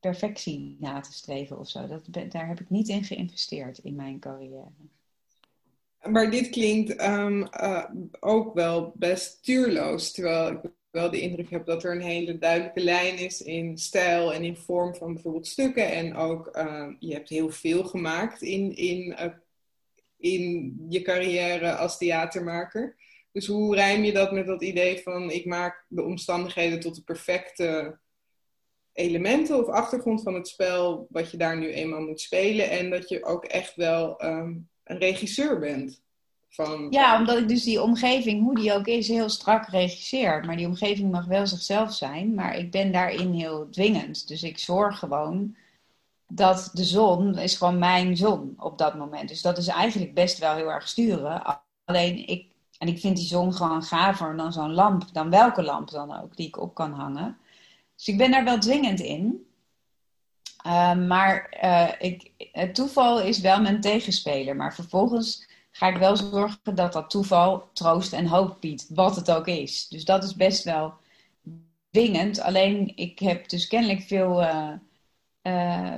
perfectie na te streven of zo. Dat, daar heb ik niet in geïnvesteerd in mijn carrière. Maar dit klinkt um, uh, ook wel best stuurloos. Terwijl ik wel de indruk heb dat er een hele duidelijke lijn is in stijl en in vorm van bijvoorbeeld stukken. En ook, uh, je hebt heel veel gemaakt in, in, uh, in je carrière als theatermaker. Dus hoe rijm je dat met dat idee van ik maak de omstandigheden tot de perfecte elementen of achtergrond van het spel wat je daar nu eenmaal moet spelen. En dat je ook echt wel um, een regisseur bent. Van, ja, omdat ik dus die omgeving, hoe die ook is, heel strak regisseer. Maar die omgeving mag wel zichzelf zijn. Maar ik ben daarin heel dwingend. Dus ik zorg gewoon dat de zon is gewoon mijn zon op dat moment. Dus dat is eigenlijk best wel heel erg sturen. Alleen ik, en ik vind die zon gewoon gaver dan zo'n lamp, dan welke lamp dan ook, die ik op kan hangen. Dus ik ben daar wel dwingend in. Uh, maar uh, ik, het toeval is wel mijn tegenspeler. Maar vervolgens ga ik wel zorgen dat dat toeval troost en hoop biedt. Wat het ook is. Dus dat is best wel dwingend. Alleen ik heb dus kennelijk veel uh,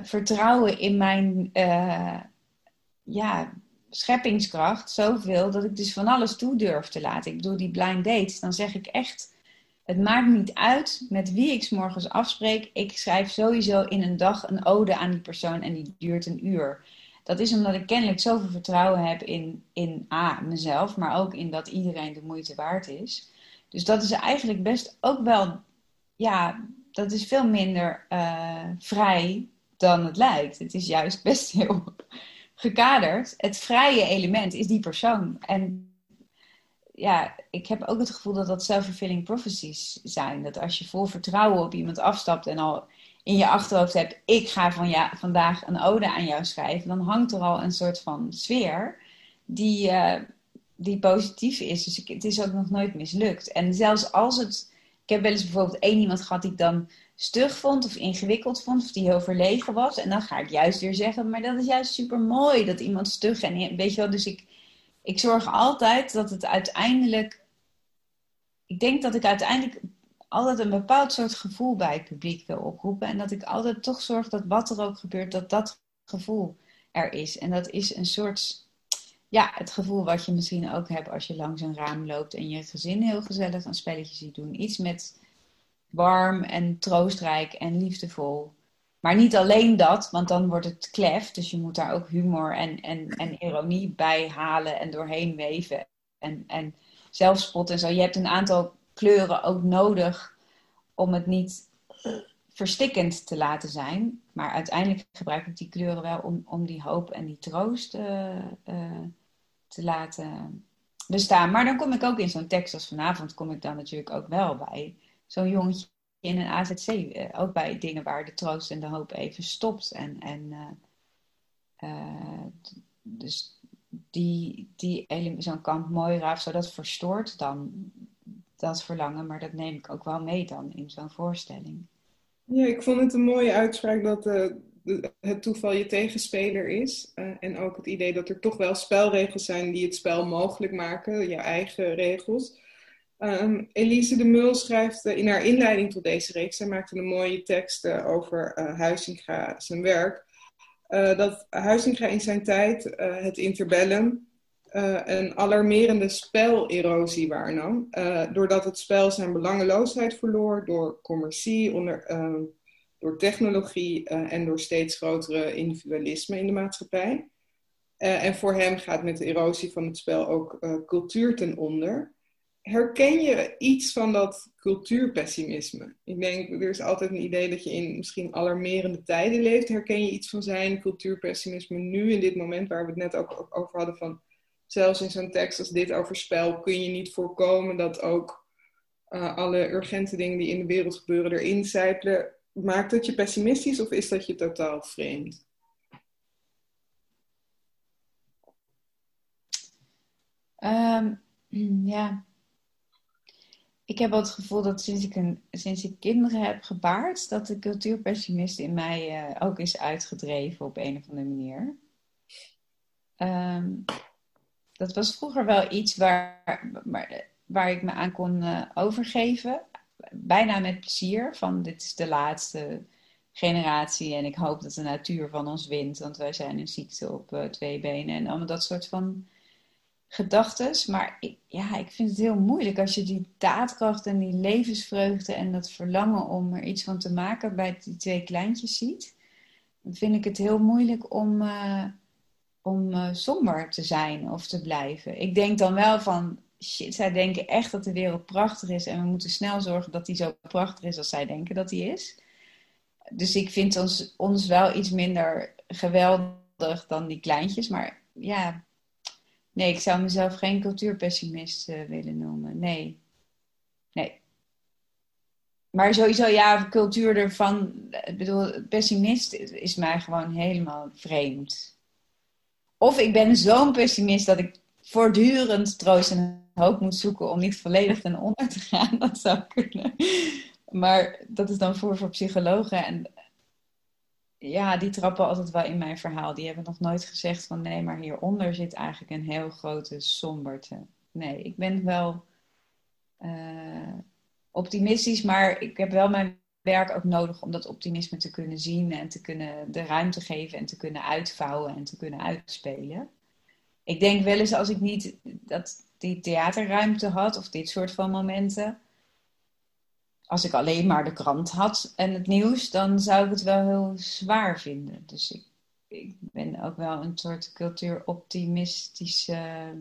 vertrouwen in mijn ja, scheppingskracht. Zoveel dat ik dus van alles toe durf te laten. Ik bedoel, die blind dates, dan zeg ik echt het maakt niet uit met wie ik morgens afspreek. Ik schrijf sowieso in een dag een ode aan die persoon en die duurt een uur. Dat is omdat ik kennelijk zoveel vertrouwen heb in, in A, mezelf, maar ook in dat iedereen de moeite waard is. Dus dat is eigenlijk best ook wel, ja, dat is veel minder uh, vrij dan het lijkt. Het is juist best heel gekaderd. Het vrije element is die persoon. En ja, ik heb ook het gevoel dat dat self-fulfilling prophecies zijn. Dat als je vol vertrouwen op iemand afstapt en al in je achterhoofd hebt: ik ga van ja, vandaag een ode aan jou schrijven, dan hangt er al een soort van sfeer die, uh, die positief is. Dus ik, het is ook nog nooit mislukt. En zelfs als het. Ik heb wel eens bijvoorbeeld één iemand gehad die ik dan stug vond of ingewikkeld vond of die heel verlegen was. En dan ga ik juist weer zeggen: maar dat is juist super mooi dat iemand stug en weet je wel. Dus ik ik zorg altijd dat het uiteindelijk. Ik denk dat ik uiteindelijk altijd een bepaald soort gevoel bij het publiek wil oproepen. En dat ik altijd toch zorg dat wat er ook gebeurt, dat dat gevoel er is. En dat is een soort. Ja, het gevoel wat je misschien ook hebt als je langs een raam loopt en je gezin heel gezellig een spelletje ziet doen. Iets met warm en troostrijk en liefdevol. Maar niet alleen dat, want dan wordt het klef. Dus je moet daar ook humor en, en, en ironie bij halen en doorheen weven. En, en zelfspot en zo. Je hebt een aantal kleuren ook nodig om het niet verstikkend te laten zijn. Maar uiteindelijk gebruik ik die kleuren wel om, om die hoop en die troost uh, uh, te laten bestaan. Maar dan kom ik ook in zo'n tekst als vanavond, kom ik dan natuurlijk ook wel bij. Zo'n jongetje in een AZC eh, ook bij dingen waar de troost en de hoop even stopt. En, en uh, uh, dus die, die zo'n kamp mooi raaf, zo dat verstoort dan dat verlangen, maar dat neem ik ook wel mee dan in zo'n voorstelling. Ja, ik vond het een mooie uitspraak dat het toeval je tegenspeler is. en ook het idee dat er toch wel spelregels zijn die het spel mogelijk maken, je eigen regels. Um, Elise de Mul schrijft uh, in haar inleiding tot deze reeks, zij maakte een mooie tekst uh, over Huizinga zijn werk, dat Huizinga in zijn tijd het interbellum een alarmerende spelerosie waarnam, doordat het spel zijn belangeloosheid verloor door commercie, onder, ehm, door technologie en door steeds grotere individualisme in de maatschappij. en voor hem gaat met de erosie van het spel ook cultuur ten onder herken je iets van dat cultuurpessimisme? Ik denk, er is altijd een idee dat je in misschien alarmerende tijden leeft. Herken je iets van zijn cultuurpessimisme nu, in dit moment waar we het net ook over hadden van zelfs in zo'n tekst als dit over spel kun je niet voorkomen dat ook alle urgente dingen die in de wereld gebeuren erin zijpelen. Maakt dat je pessimistisch of is dat je totaal vreemd? Um, ja, ik heb wel het gevoel dat sinds ik, een, sinds ik kinderen heb gebaard, dat de cultuurpessimist in mij uh, ook is uitgedreven op een of andere manier. Um, dat was vroeger wel iets waar, waar, waar ik me aan kon uh, overgeven. Bijna met plezier. Van dit is de laatste generatie en ik hoop dat de natuur van ons wint. Want wij zijn een ziekte op uh, twee benen. En allemaal dat soort van gedachtes. Maar ik, ja, ik vind het heel moeilijk als je die daadkracht en die levensvreugde en dat verlangen om er iets van te maken bij die twee kleintjes ziet. Dan vind ik het heel moeilijk om, uh, om uh, somber te zijn of te blijven. Ik denk dan wel van, zij denken echt dat de wereld prachtig is en we moeten snel zorgen dat die zo prachtig is als zij denken dat die is. Dus ik vind ons, ons wel iets minder geweldig dan die kleintjes. Maar ja, Nee, ik zou mezelf geen cultuurpessimist uh, willen noemen. Nee. Nee. Maar sowieso, ja, cultuur ervan. Ik bedoel, pessimist is mij gewoon helemaal vreemd. Of ik ben zo'n pessimist dat ik voortdurend troost en hoop moet zoeken om niet volledig ten onder te gaan. Dat zou kunnen. Maar dat is dan voor, voor psychologen. En ja, die trappen altijd wel in mijn verhaal. Die hebben nog nooit gezegd van nee, maar hieronder zit eigenlijk een heel grote somberte. Nee, ik ben wel uh, optimistisch, maar ik heb wel mijn werk ook nodig om dat optimisme te kunnen zien en te kunnen de ruimte geven en te kunnen uitvouwen en te kunnen uitspelen. Ik denk wel eens als ik niet dat die theaterruimte had of dit soort van momenten, als ik alleen maar de krant had en het nieuws, dan zou ik het wel heel zwaar vinden. Dus ik, ik ben ook wel een soort cultuuroptimistische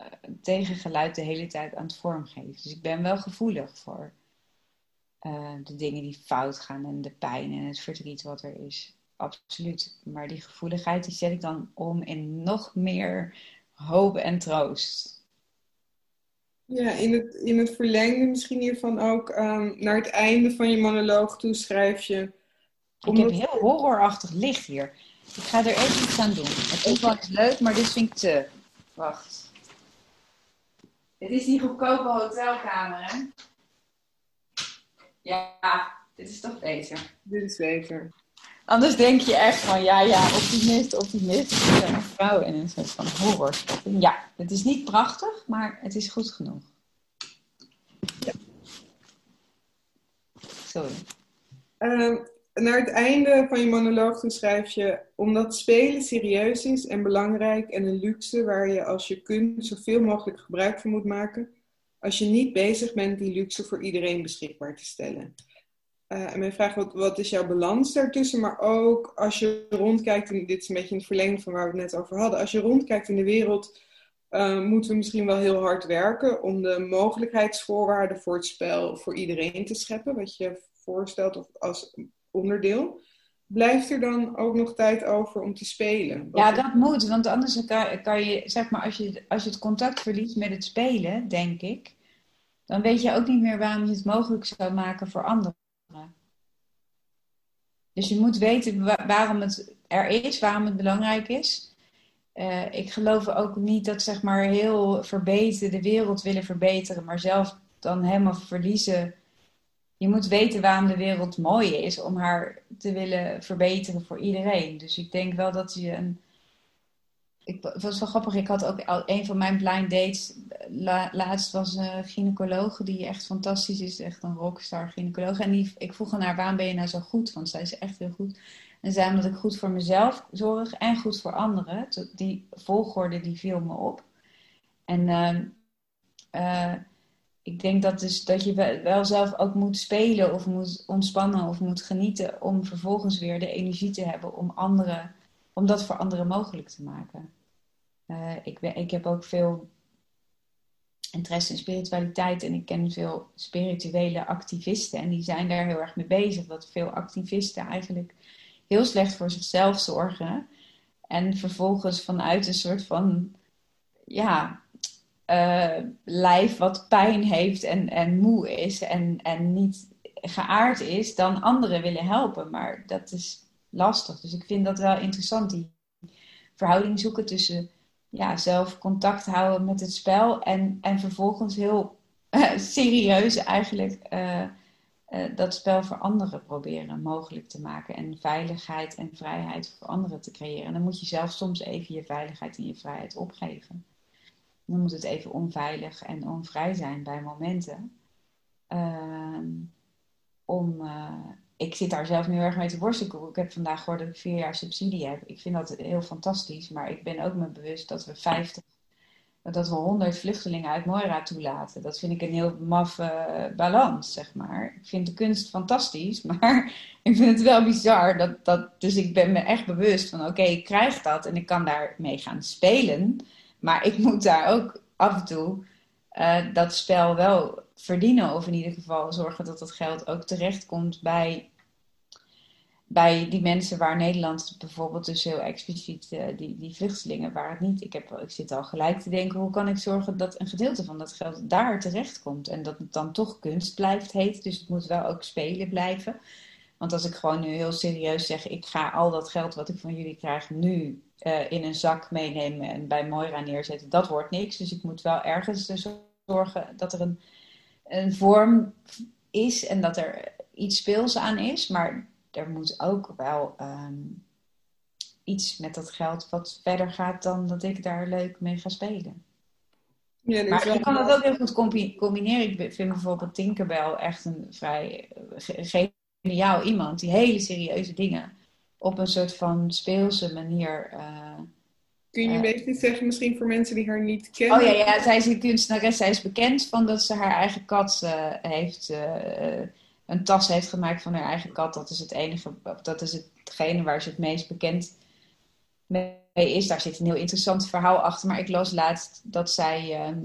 uh, tegengeluid de hele tijd aan het vormgeven. Dus ik ben wel gevoelig voor uh, de dingen die fout gaan en de pijn en het verdriet wat er is. Absoluut. Maar die gevoeligheid die zet ik dan om in nog meer hoop en troost. Ja, in het, in het verlengde misschien hiervan ook um, naar het einde van je monoloog toe schrijf je. Ik heb heel horrorachtig licht hier. Ik ga er even iets aan doen. Het is wel leuk, maar dit vind ik te. Wacht. Dit is die goedkope hotelkamer, hè? Ja, dit is toch beter. Dit is beter. Anders denk je echt van, ja, ja, optimist, optimist. Ik ben een vrouw in een soort van horror. Ja, het is niet prachtig, maar het is goed genoeg. Ja. Sorry. Uh, naar het einde van je monoloog toe schrijf je... Omdat spelen serieus is en belangrijk en een luxe... waar je als je kunt zoveel mogelijk gebruik van moet maken... als je niet bezig bent die luxe voor iedereen beschikbaar te stellen... Uh, en mijn vraag, wat, wat is jouw balans daartussen? Maar ook als je rondkijkt, en dit is een beetje in het verlengde van waar we het net over hadden. Als je rondkijkt in de wereld, uh, moeten we misschien wel heel hard werken om de mogelijkheidsvoorwaarden voor het spel voor iedereen te scheppen. Wat je voorstelt of als onderdeel. Blijft er dan ook nog tijd over om te spelen? ja, dat moet. Want anders kan, kan je, zeg maar, als je, als je het contact verliest met het spelen, denk ik, dan weet je ook niet meer waarom je het mogelijk zou maken voor anderen. Dus je moet weten waarom het er is, waarom het belangrijk is. Uh, ik geloof ook niet dat zeg maar heel verbeteren, de wereld willen verbeteren, maar zelf dan helemaal verliezen. Je moet weten waarom de wereld mooi is om haar te willen verbeteren voor iedereen. Dus ik denk wel dat je een ik, het was wel grappig. Ik had ook een van mijn blind dates. Laatst was een gynaecoloog die echt fantastisch is. Echt een rockstar gynaecoloog. En die, ik vroeg haar waarom ben je nou zo goed? Want zij is echt heel goed. En zei omdat ik goed voor mezelf zorg en goed voor anderen. Die volgorde die viel me op. En uh, ik denk dat, dus, dat je wel zelf ook moet spelen of moet ontspannen of moet genieten. Om vervolgens weer de energie te hebben om anderen om dat voor anderen mogelijk te maken. Uh, ik, ik heb ook veel interesse in spiritualiteit en ik ken veel spirituele activisten en die zijn daar heel erg mee bezig. Dat veel activisten eigenlijk heel slecht voor zichzelf zorgen en vervolgens vanuit een soort van ja, uh, lijf wat pijn heeft en, en moe is en, en niet geaard is, dan anderen willen helpen. Maar dat is lastig. Dus ik vind dat wel interessant, die verhouding zoeken tussen ja, zelf contact houden met het spel en, en vervolgens heel uh, serieus eigenlijk uh, dat spel voor anderen proberen mogelijk te maken. En veiligheid en vrijheid voor anderen te creëren. En dan moet je zelf soms even je veiligheid en je vrijheid opgeven. Dan moet het even onveilig en onvrij zijn bij momenten. Ehm, om, ik zit daar zelf nu erg mee te worstelen. Ik heb vandaag gehoord dat ik vier jaar subsidie heb. Ik vind dat heel fantastisch. Maar ik ben ook me bewust dat we 50, dat we 100 vluchtelingen uit Moira toelaten. Dat vind ik een heel maffe balans, zeg maar. Ik vind de kunst fantastisch, maar ik vind het wel bizar. Dat, dat, dus ik ben me echt bewust van, oké, ik krijg dat en ik kan daarmee gaan spelen. Maar ik moet daar ook af en toe uh, dat spel wel verdienen. Of in ieder geval zorgen dat dat geld ook terechtkomt bij bij die mensen waar Nederland bijvoorbeeld dus heel expliciet, uh, die, die vluchtelingen, waar het niet. Ik, heb, ik zit al gelijk te denken, hoe kan ik zorgen dat een gedeelte van dat geld daar terecht komt? En dat het dan toch kunst blijft heet. Dus het moet wel ook spelen blijven. Want als ik gewoon nu heel serieus zeg, ik ga al dat geld wat ik van jullie krijg nu uh, in een zak meenemen en bij Moira neerzetten, dat wordt niks. Dus ik moet wel ergens dus zorgen dat er een, een vorm is en dat er iets speels aan is. Maar er moet ook wel ehm, iets met dat geld wat verder gaat dan dat ik daar leuk mee ga spelen. Ja, maar ik kan dat ook heel goed combineren. Ik vind bijvoorbeeld Tinkerbell echt een vrij eh, geniaal iemand die hele serieuze dingen op een soort van speelse manier. Uh, Kun je een uh, beetje zeggen, misschien voor mensen die haar niet kennen? Oh ja, ja zij is een kunstenares. Zij is bekend van dat ze haar eigen kat uh, heeft een tas heeft gemaakt van haar eigen kat. Dat is het enige, dat is hetgene waar ze het meest bekend mee is. Daar zit een heel interessant verhaal achter. Maar ik las laatst dat zij uh,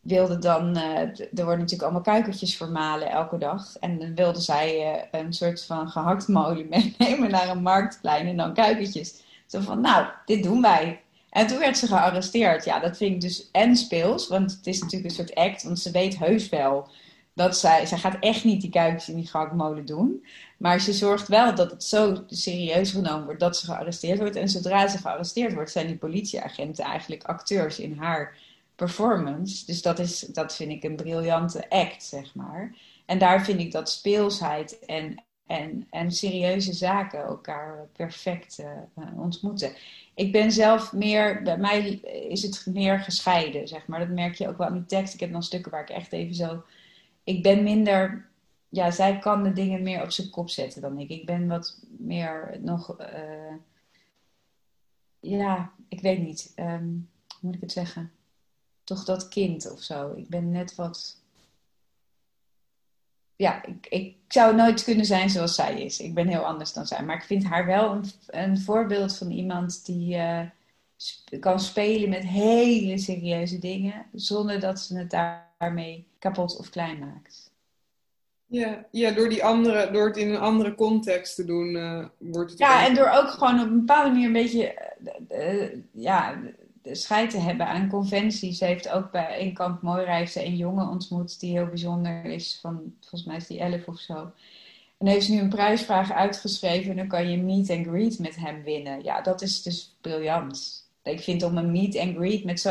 wilde dan, uh, er worden natuurlijk allemaal kuikentjes vermalen elke dag. En dan wilde zij uh, een soort van gehaktmolen meenemen naar een marktplein en dan kuikentjes. Zo van, nou, dit doen wij. En toen werd ze gearresteerd. Ja, dat vind ik dus en speels, want het is natuurlijk een soort act, want ze weet heus wel dat zij, zij gaat echt niet die kuikens in die gehaktmolen doen. Maar ze zorgt wel dat het zo serieus genomen wordt dat ze gearresteerd wordt. En zodra ze gearresteerd wordt, zijn die politieagenten eigenlijk acteurs in haar performance. Dus dat, is, dat vind ik een briljante act, zeg maar. En daar vind ik dat speelsheid en, en, en serieuze zaken elkaar perfect uh, ontmoeten. Ik ben zelf meer, bij mij is het meer gescheiden, zeg maar. Dat merk je ook wel aan die tekst. Ik heb dan stukken waar ik echt even zo ik ben minder, ja, zij kan de dingen meer op zijn kop zetten dan ik. Ik ben wat meer nog, uh, ja, ik weet niet, um, hoe moet ik het zeggen? Toch dat kind of zo. Ik ben net wat, ja, ik, ik zou nooit kunnen zijn zoals zij is. Ik ben heel anders dan zij. Maar ik vind haar wel een, voorbeeld van iemand die uh, kan spelen met hele serieuze dingen, zonder dat ze het daarmee kapot of klein maakt. Ja, ja door, die andere, door het in een andere context te doen, uh, wordt het. Ja, en door ook gewoon op een bepaalde manier een beetje uh, ja, de scheid te hebben aan conventies. Ze heeft ook bij in Kamp Moira heeft ze een jongen ontmoet die heel bijzonder is, van volgens mij is die elf of zo. En heeft ze nu een prijsvraag uitgeschreven en dan kan je meet and greet met hem winnen. Ja, dat is dus briljant. Ik vind om een meet and greet met zo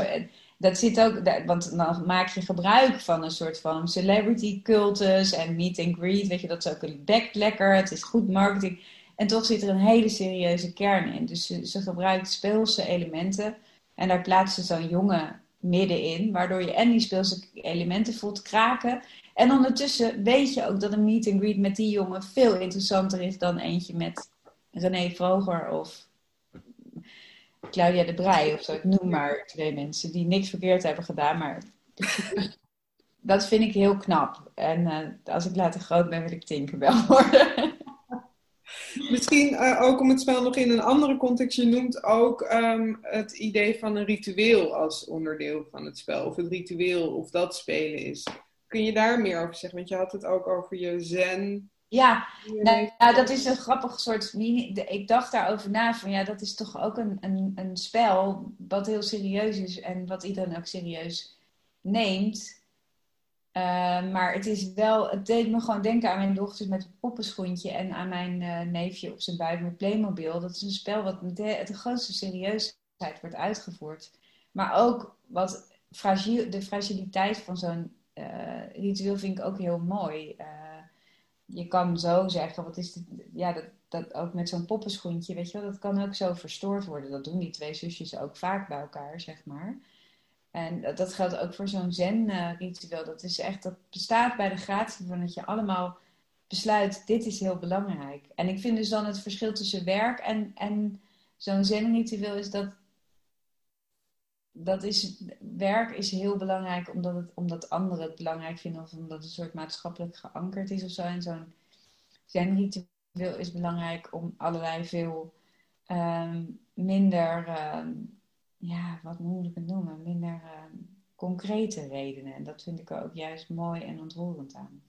dat zit ook, want dan maak je gebruik van een soort van celebrity cultus en meet and greet. Weet je, dat is ook een bekt lekker, het is goed marketing. En toch zit er een hele serieuze kern in. Dus ze, gebruikt speelse elementen en daar plaatst ze zo'n jongen middenin, waardoor je en die speelse elementen voelt kraken. En ondertussen weet je ook dat een meet and greet met die jongen veel interessanter is dan eentje met René Vroger of Claudia de Brij of zo. Ik noem maar twee mensen die niks verkeerd hebben gedaan. Maar dat vind ik heel knap. En uh, als ik later groot ben, wil ik Tinkerbell worden. Misschien uh, ook om het spel nog in een andere context. Je noemt ook um, het idee van een ritueel als onderdeel van het spel. Of het ritueel, of dat spelen is. Kun je daar meer over zeggen? Want je had het ook over je zen Ja, nou, nou, dat is een grappig soort. Ik dacht daarover na van ja, dat is toch ook een, een, een spel wat heel serieus is en wat iedereen ook serieus neemt. Uh, maar het is wel, het deed me gewoon denken aan mijn dochters met een poppenschoentje en aan mijn uh, neefje op zijn buik met Playmobil. Dat is een spel wat met de, de grootste serieusheid wordt uitgevoerd. Maar ook wat fragiel, de fragiliteit van zo'n uh, ritueel vind ik ook heel mooi. Je kan zo zeggen, wat is dit? Ja, dat, dat ook met zo'n poppenschoentje, weet je wel, dat kan ook zo verstoord worden. Dat doen die twee zusjes ook vaak bij elkaar, zeg maar. En dat geldt ook voor zo'n zen-ritueel. Dat is echt, dat bestaat bij de gratie van dat je allemaal besluit, dit is heel belangrijk. En ik vind dus dan het verschil tussen werk en, en zo'n zen-ritueel is dat, dat is, werk is heel belangrijk omdat, het, omdat anderen het belangrijk vinden of omdat het een soort maatschappelijk geankerd is of zo. En zo'n zen-ritueel is belangrijk om allerlei veel um, minder... Um, ja, wat moet het noemen, minder uh, concrete redenen. En dat vind ik er ook juist mooi en ontroerend aan.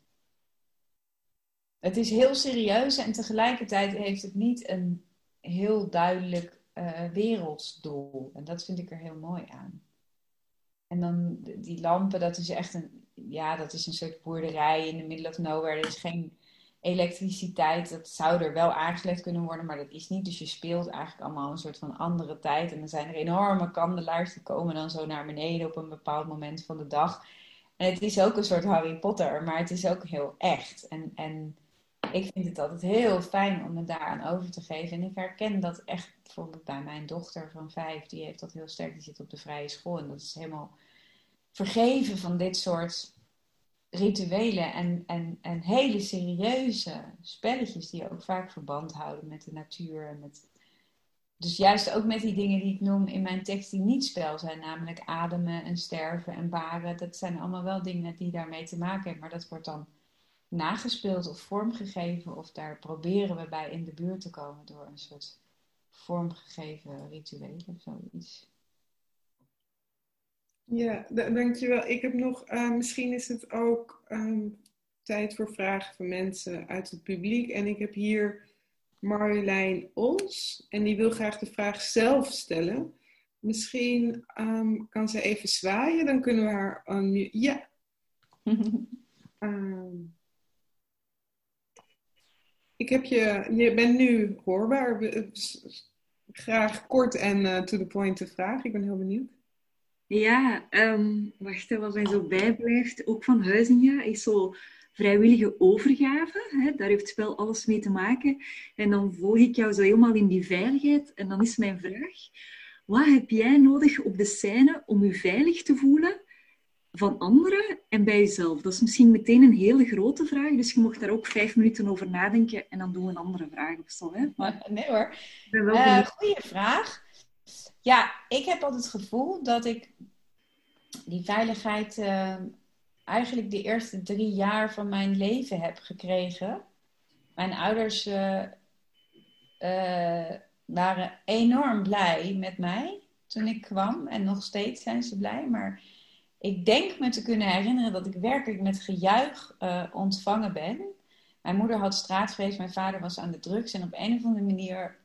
Het is heel serieus en tegelijkertijd heeft het niet een heel duidelijk uh, wereldsdoel. En dat vind ik er heel mooi aan. En dan die lampen, dat is echt een, ja, dat is een soort boerderij in de middle of nowhere. Er is geen elektriciteit, dat zou er wel aangelegd kunnen worden, maar dat is niet. Dus je speelt eigenlijk allemaal een soort van andere tijd. En dan zijn er enorme kandelaars die komen dan zo naar beneden op een bepaald moment van de dag. En het is ook een soort Harry Potter, maar het is ook heel echt. En, en ik vind het altijd heel fijn om me daaraan over te geven. En ik herken dat echt bijvoorbeeld bij mijn dochter van vijf, die heeft dat heel sterk, die zit op de vrije school. En dat is helemaal vergeven van dit soort rituelen en, en, en hele serieuze spelletjes die ook vaak verband houden met de natuur. En met, dus juist ook met die dingen die ik noem in mijn tekst die niet spel zijn, namelijk ademen en sterven en baren. Dat zijn allemaal wel dingen die daarmee te maken hebben, maar dat wordt dan nagespeeld of vormgegeven of daar proberen we bij in de buurt te komen door een soort vormgegeven ritueel of zoiets. Ja, dankjewel. Ik heb nog, uh, misschien is het ook um, tijd voor vragen van mensen uit het publiek. En ik heb hier Marjolein Ons en die wil graag de vraag zelf stellen. Misschien um, kan ze even zwaaien, dan kunnen we haar nu. Ja. um, ik heb je, je bent nu hoorbaar. Graag kort en uh, to the point de vraag. Ik ben heel benieuwd. Ja, um, wacht, wat mij zo bijblijft, ook van Huizinga, is zo vrijwillige overgave. Hè? Daar heeft wel alles mee te maken. En dan volg ik jou zo helemaal in die veiligheid. En dan is mijn vraag, wat heb jij nodig op de scène om je veilig te voelen van anderen en bij jezelf? Dat is misschien meteen een hele grote vraag, dus je mocht daar ook vijf minuten over nadenken en dan doen we een andere vraag of zo. Hè? Maar, nee hoor. Uh, goeie vraag. Ja, ik heb altijd het gevoel dat ik die veiligheid uh, eigenlijk de eerste drie jaar van mijn leven heb gekregen. Mijn ouders uh, uh, waren enorm blij met mij toen ik kwam. En nog steeds zijn ze blij. Maar ik denk me te kunnen herinneren dat ik werkelijk met gejuich ontvangen ben. Mijn moeder had straatvrees, mijn vader was aan de drugs. En op een of andere manier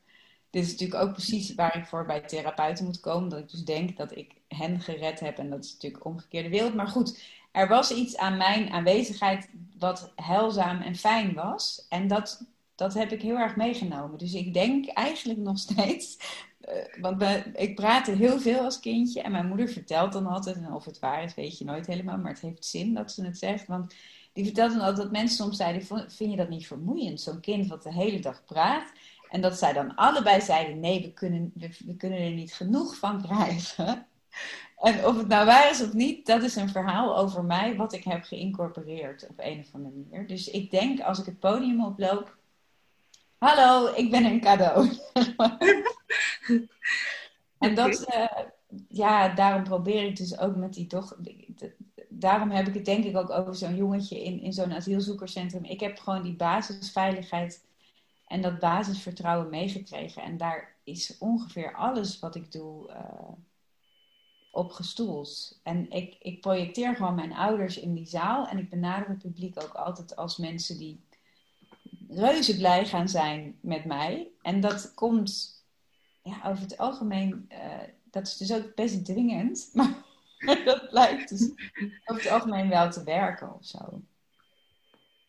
dit is natuurlijk ook precies waar ik voor bij therapeuten moet komen. Dat ik dus denk dat ik hen gered heb. En dat is natuurlijk omgekeerde wereld. Maar goed, er was iets aan mijn aanwezigheid wat heilzaam en fijn was. En dat, dat heb ik heel erg meegenomen. Dus ik denk eigenlijk nog steeds. Uh, want ik praatte heel veel als kindje. En mijn moeder vertelt dan altijd. Of het waar is, weet je nooit helemaal. Maar het heeft zin dat ze het zegt. Want die vertelt dan altijd dat mensen soms zeiden: Vind je dat niet vermoeiend? Zo'n kind wat de hele dag praat. En dat zij dan allebei zeiden: nee, we kunnen, we, kunnen er niet genoeg van krijgen. En of het nou waar is of niet, dat is een verhaal over mij wat ik heb geïncorporeerd op een of andere manier. Dus ik denk als ik het podium oploop: Hallo, ik ben een cadeau. en dat, uh, ja, daarom probeer ik dus ook met die toch. Daarom heb ik het denk ik ook over zo'n jongetje in, in zo'n asielzoekerscentrum. Ik heb gewoon die basisveiligheid en dat basisvertrouwen meegekregen. En daar is ongeveer alles wat ik doe uh, op gestoeld. En ik, ik projecteer gewoon mijn ouders in die zaal. En ik benader het publiek ook altijd als mensen die reuze blij gaan zijn met mij. En dat komt ja, over het algemeen, uh, dat is dus ook best dwingend, maar dat blijkt dus over het algemeen wel te werken of zo.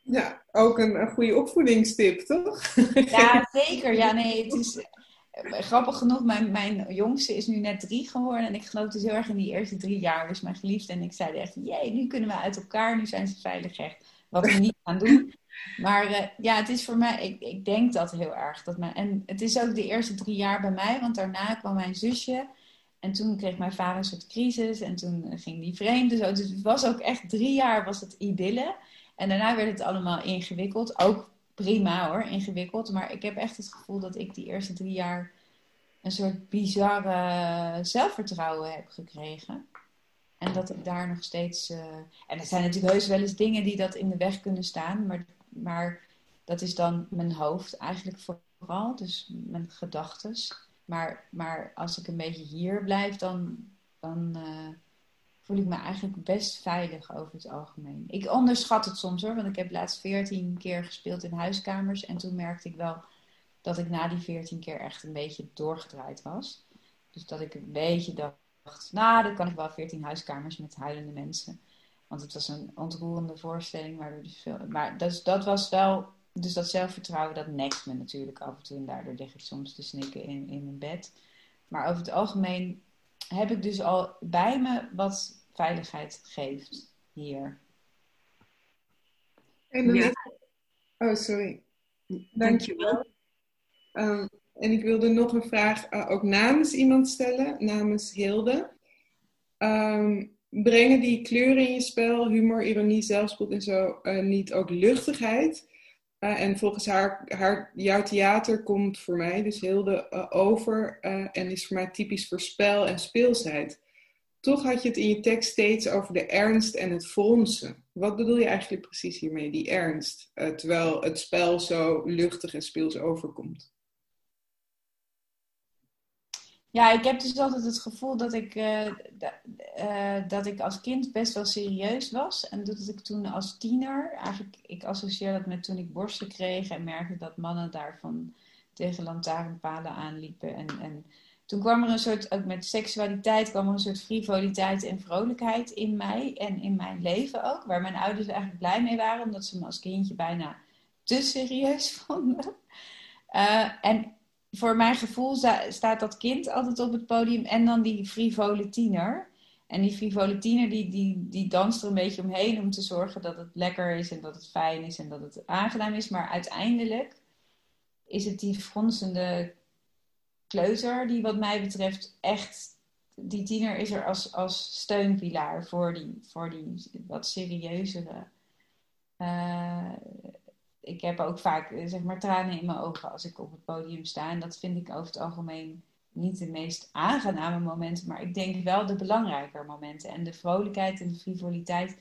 Ja, ook een, een goede opvoedingstip, toch? Ja, zeker. Ja, nee, het is eh, grappig genoeg, mijn, mijn jongste is nu net drie geworden. En ik geloof dus heel erg in die eerste drie jaar was mijn geliefde. En ik zei echt, jee, nu kunnen we uit elkaar. Nu zijn ze veilig echt. Wat we niet gaan doen. Maar uh, ja, het is voor mij, ik, ik denk dat heel erg. Dat mijn, en het is ook de eerste drie jaar bij mij, want daarna kwam mijn zusje. En toen kreeg mijn vader een soort crisis en toen ging die vreemd. Dus het was ook echt drie jaar was het idylle. En daarna werd het allemaal ingewikkeld. Ook prima hoor, ingewikkeld. Maar ik heb echt het gevoel dat ik die eerste drie jaar een soort bizarre zelfvertrouwen heb gekregen. En dat ik daar nog steeds. Uh... en er zijn natuurlijk heus wel eens dingen die dat in de weg kunnen staan. Maar, maar dat is dan mijn hoofd eigenlijk vooral. Dus mijn gedachten. Maar, maar als ik een beetje hier blijf, dan, dan uh, voel ik me eigenlijk best veilig over het algemeen. Ik onderschat het soms hoor, want ik heb laatst veertien keer gespeeld in huiskamers. En toen merkte ik wel dat ik na die veertien keer echt een beetje doorgedraaid was. Dus dat ik een beetje dacht, nou, dan kan ik wel veertien huiskamers met huilende mensen. Want het was een ontroerende voorstelling. Maar, dus veel, maar dat, dat was wel, dus dat zelfvertrouwen, dat nekt me natuurlijk af en toe. En daardoor lig ik soms te snikken in, in mijn bed. Maar over het algemeen heb ik dus al bij me wat veiligheid geeft hier. ja. Oh, sorry. Dankjewel. Um, en ik wilde nog een vraag uh, ook namens iemand stellen, namens Hilde. Um, brengen die kleuren in je spel, humor, ironie, zelfspot en zo, uh, niet ook luchtigheid? Uh, en volgens haar, haar, jouw theater komt voor mij, dus Hilde, over en is voor mij typisch voor spel en speelsheid. Toch had je het in je tekst steeds over de ernst en het fronsen. Wat bedoel je eigenlijk precies hiermee, die ernst? Terwijl het spel zo luchtig en speels overkomt. Ja, ik heb dus altijd het gevoel dat ik, uh, uh, dat ik als kind best wel serieus was. En dat ik toen als tiener, eigenlijk, ik associeer dat met toen ik borsten kreeg en merkte dat mannen daarvan tegen lantaarnpalen aanliepen. En, en toen kwam er een soort, ook met seksualiteit, kwam er een soort frivoliteit en vrolijkheid in mij en in mijn leven ook. Waar mijn ouders eigenlijk blij mee waren, omdat ze me als kindje bijna te serieus vonden. Uh, en voor mijn gevoel staat dat kind altijd op het podium en dan die frivole tiener. En die frivole tiener die, die, die danst er een beetje omheen om te zorgen dat het lekker is en dat het fijn is en dat het aangenaam is. Maar uiteindelijk is het die fronsende kleuter die wat mij betreft echt... Die tiener is er als, als steunpilaar voor die, voor die wat serieuzere... Uh, ik heb ook vaak eh, zeg maar, tranen in mijn ogen als ik op het podium sta. En dat vind ik over het algemeen niet de meest aangename momenten, maar ik denk wel de belangrijker momenten. En de vrolijkheid en de frivoliteit,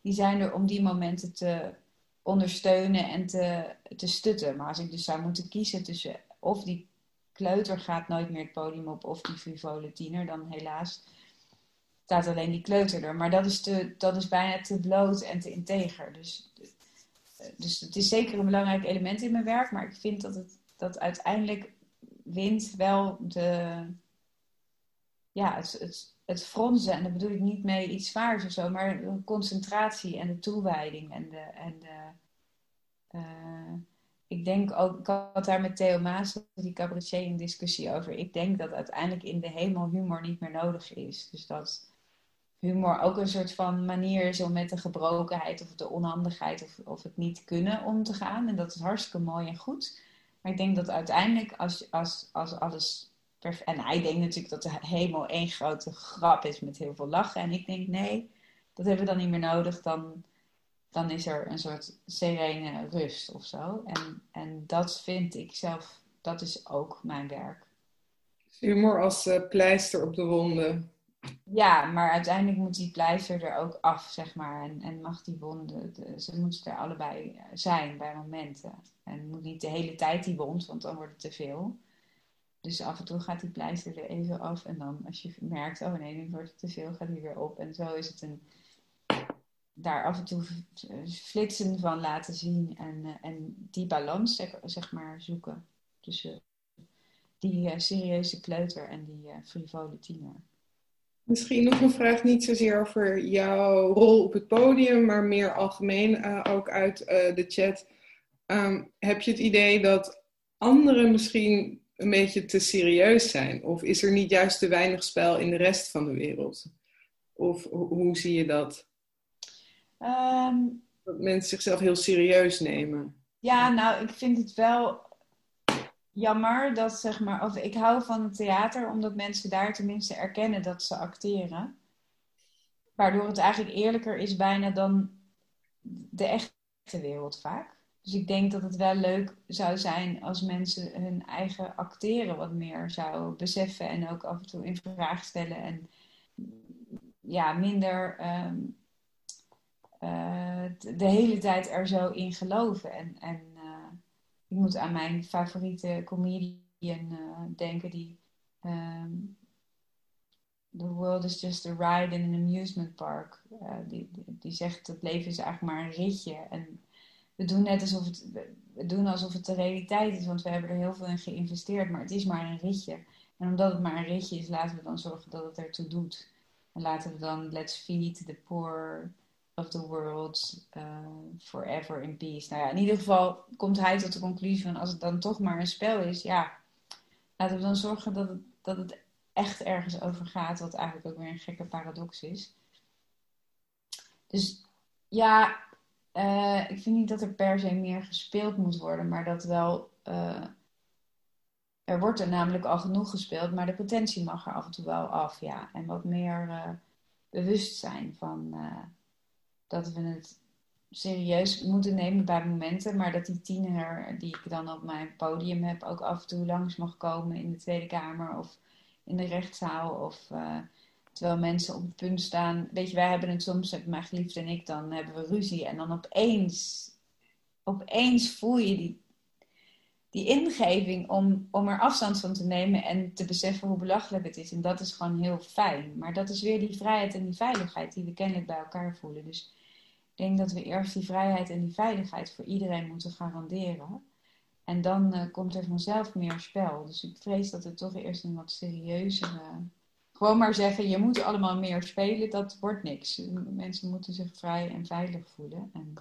die zijn er om die momenten te ondersteunen en te, te stutten. Maar als ik dus zou moeten kiezen tussen of die kleuter gaat nooit meer het podium op of die frivole tiener, dan helaas staat alleen die kleuter er. Maar dat is, te, dat is bijna te bloot en te integer. Dus dus het is zeker een belangrijk element in mijn werk, maar ik vind dat het dat uiteindelijk wint wel de, ja, het, het, het fronsen. En daar bedoel ik niet mee iets zwaars of zo, maar de concentratie en de toewijding. En de, en de, uh, ik denk ook, ik had daar met Theo Maas, die cabaretier, een discussie over. Ik denk dat uiteindelijk in de hemel humor niet meer nodig is. Dus dat humor ook een soort van manier is om met de gebrokenheid of de onhandigheid of, of het niet kunnen om te gaan. En dat is hartstikke mooi en goed. Maar ik denk dat uiteindelijk als, als, als alles perfect... En hij denkt natuurlijk dat de hemel één grote grap is met heel veel lachen. En ik denk nee, dat hebben we dan niet meer nodig. Dan, dan is er een soort serene rust of zo. En, en dat vind ik zelf, dat is ook mijn werk. Humor als uh, pleister op de wonden. Ja, maar uiteindelijk moet die pleister er ook af, zeg maar. En, en mag die wond, ze moeten er allebei eh, zijn bij momenten. En moet niet de hele tijd die wond, want dan wordt het te veel. Dus af en toe gaat die pleister er even af. En dan als je merkt, oh nee, nu wordt het te veel, gaat die weer op. En zo is het een, daar af en toe flitsen van laten zien en, eh, en die balans zeg, zeg, maar zoeken tussen die uh, serieuze kleuter en die uh, frivole tiener. Misschien nog een vraag niet zozeer over jouw rol op het podium, maar meer algemeen ook uit de chat. Um, heb je het idee dat anderen misschien een beetje te serieus zijn? Of is er niet juist te weinig spel in de rest van de wereld? Of hoe zie je dat? Ehm, dat mensen zichzelf heel serieus nemen. Ja, nou, ik vind het wel jammer dat zeg maar. Of ik hou van het theater omdat mensen daar tenminste erkennen dat ze acteren. Waardoor het eigenlijk eerlijker is bijna dan de echte wereld vaak. Dus ik denk dat het wel leuk zou zijn als mensen hun eigen acteren wat meer zouden beseffen en ook af en toe in vraag stellen en ja, minder ehm, eh, de hele tijd er zo in geloven. En, en ik moet aan mijn favoriete comedian uh, denken die um, The world is just a ride in an amusement park. Die, die, die, zegt het leven is eigenlijk maar een ritje. En we doen net alsof het, we doen alsof het de realiteit is, want we hebben er heel veel in geïnvesteerd, maar het is maar een ritje. En omdat het maar een ritje is, laten we dan zorgen dat het ertoe doet. En laten we dan let's feed the poor of the world uh, forever in peace. Nou ja, in ieder geval komt hij tot de conclusie van als het dan toch maar een spel is, ja, laten we dan zorgen dat het, dat het echt ergens over gaat, wat eigenlijk ook weer een gekke paradox is. Dus ja, uh, ik vind niet dat er per se meer gespeeld moet worden, maar dat wel. Uh, er wordt er namelijk al genoeg gespeeld, maar de potentie mag er af en toe wel af, ja. En wat meer bewustzijn van dat we het serieus moeten nemen bij momenten, maar dat die tiener die ik dan op mijn podium heb ook af en toe langs mag komen in de Tweede Kamer of in de rechtszaal of Terwijl mensen op het punt staan. Weet je, wij hebben het soms, mijn geliefde en ik, dan hebben we ruzie. En dan opeens, opeens voel je die, die ingeving om, om er afstand van te nemen en te beseffen hoe belachelijk het is. En dat is gewoon heel fijn. Maar dat is weer die vrijheid en die veiligheid die we kennelijk bij elkaar voelen. Dus denk dat we eerst die vrijheid en die veiligheid voor iedereen moeten garanderen. En dan uh, komt er vanzelf meer spel. Dus ik vrees dat het toch eerst een wat serieuzere gewoon maar zeggen, je moet allemaal meer spelen, dat wordt niks. Mensen moeten zich vrij en veilig voelen. En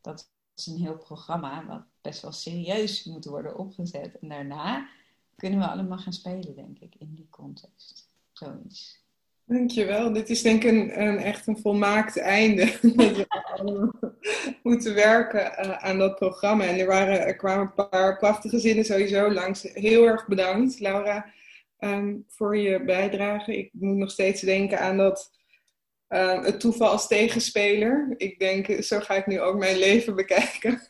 dat is een heel programma wat best wel serieus moet worden opgezet. En daarna kunnen we allemaal gaan spelen, denk ik, in die context. Zoiets. Dankjewel. Dit is denk ik een, een echt een volmaakt einde. dat we allemaal moeten werken uh, aan dat programma. En er, waren, er kwamen een paar prachtige zinnen sowieso langs. Heel erg bedankt, Laura. Ehm, voor je bijdrage. Ik moet nog steeds denken aan dat uh, het toeval als tegenspeler. Ik denk, zo ga ik nu ook mijn leven bekijken.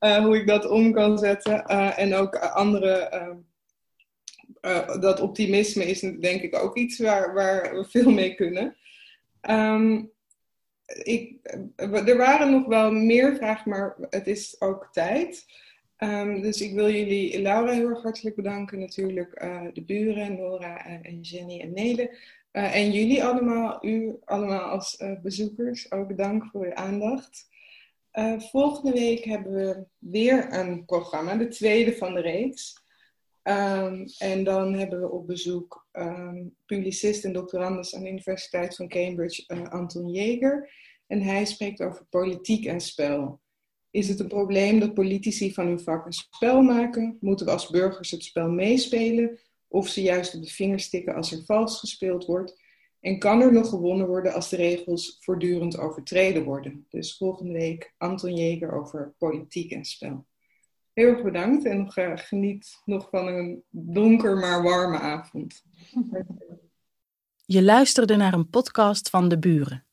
uh, hoe ik dat om kan zetten. En ook andere. Ehm, eh, dat optimisme is denk ik ook iets waar, waar we veel mee kunnen. ik, er waren nog wel meer vragen, maar het is ook tijd. Um, dus ik wil jullie, Laura, heel erg hartelijk bedanken. Natuurlijk uh, de buren, Nora en, en Jenny en Nele. Uh, en jullie allemaal, u allemaal als bezoekers, ook dank voor uw aandacht. volgende week hebben we weer een programma, de tweede van de reeks. Um, en dan hebben we op bezoek um, publicist en doctorandus aan de Universiteit van Cambridge, Anton Jeger. En hij spreekt over politiek en spel. Is het een probleem dat politici van hun vak een spel maken? Moeten we als burgers het spel meespelen? Of ze juist op de vingers stikken als er vals gespeeld wordt? En kan er nog gewonnen worden als de regels voortdurend overtreden worden? Dus volgende week Anton Jeger over politiek en spel. Heel erg bedankt en nog, uh, geniet nog van een donker maar warme avond. Je luisterde naar een podcast van De Buren,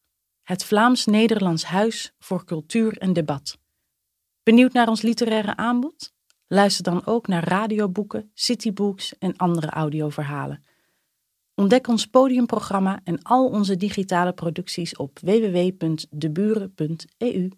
het Vlaams-Nederlands Huis voor Cultuur en Debat. Benieuwd naar ons literaire aanbod? Luister dan ook naar radioboeken, citybooks en andere audioverhalen. Ontdek ons podiumprogramma en al onze digitale producties op www.deburen.eu.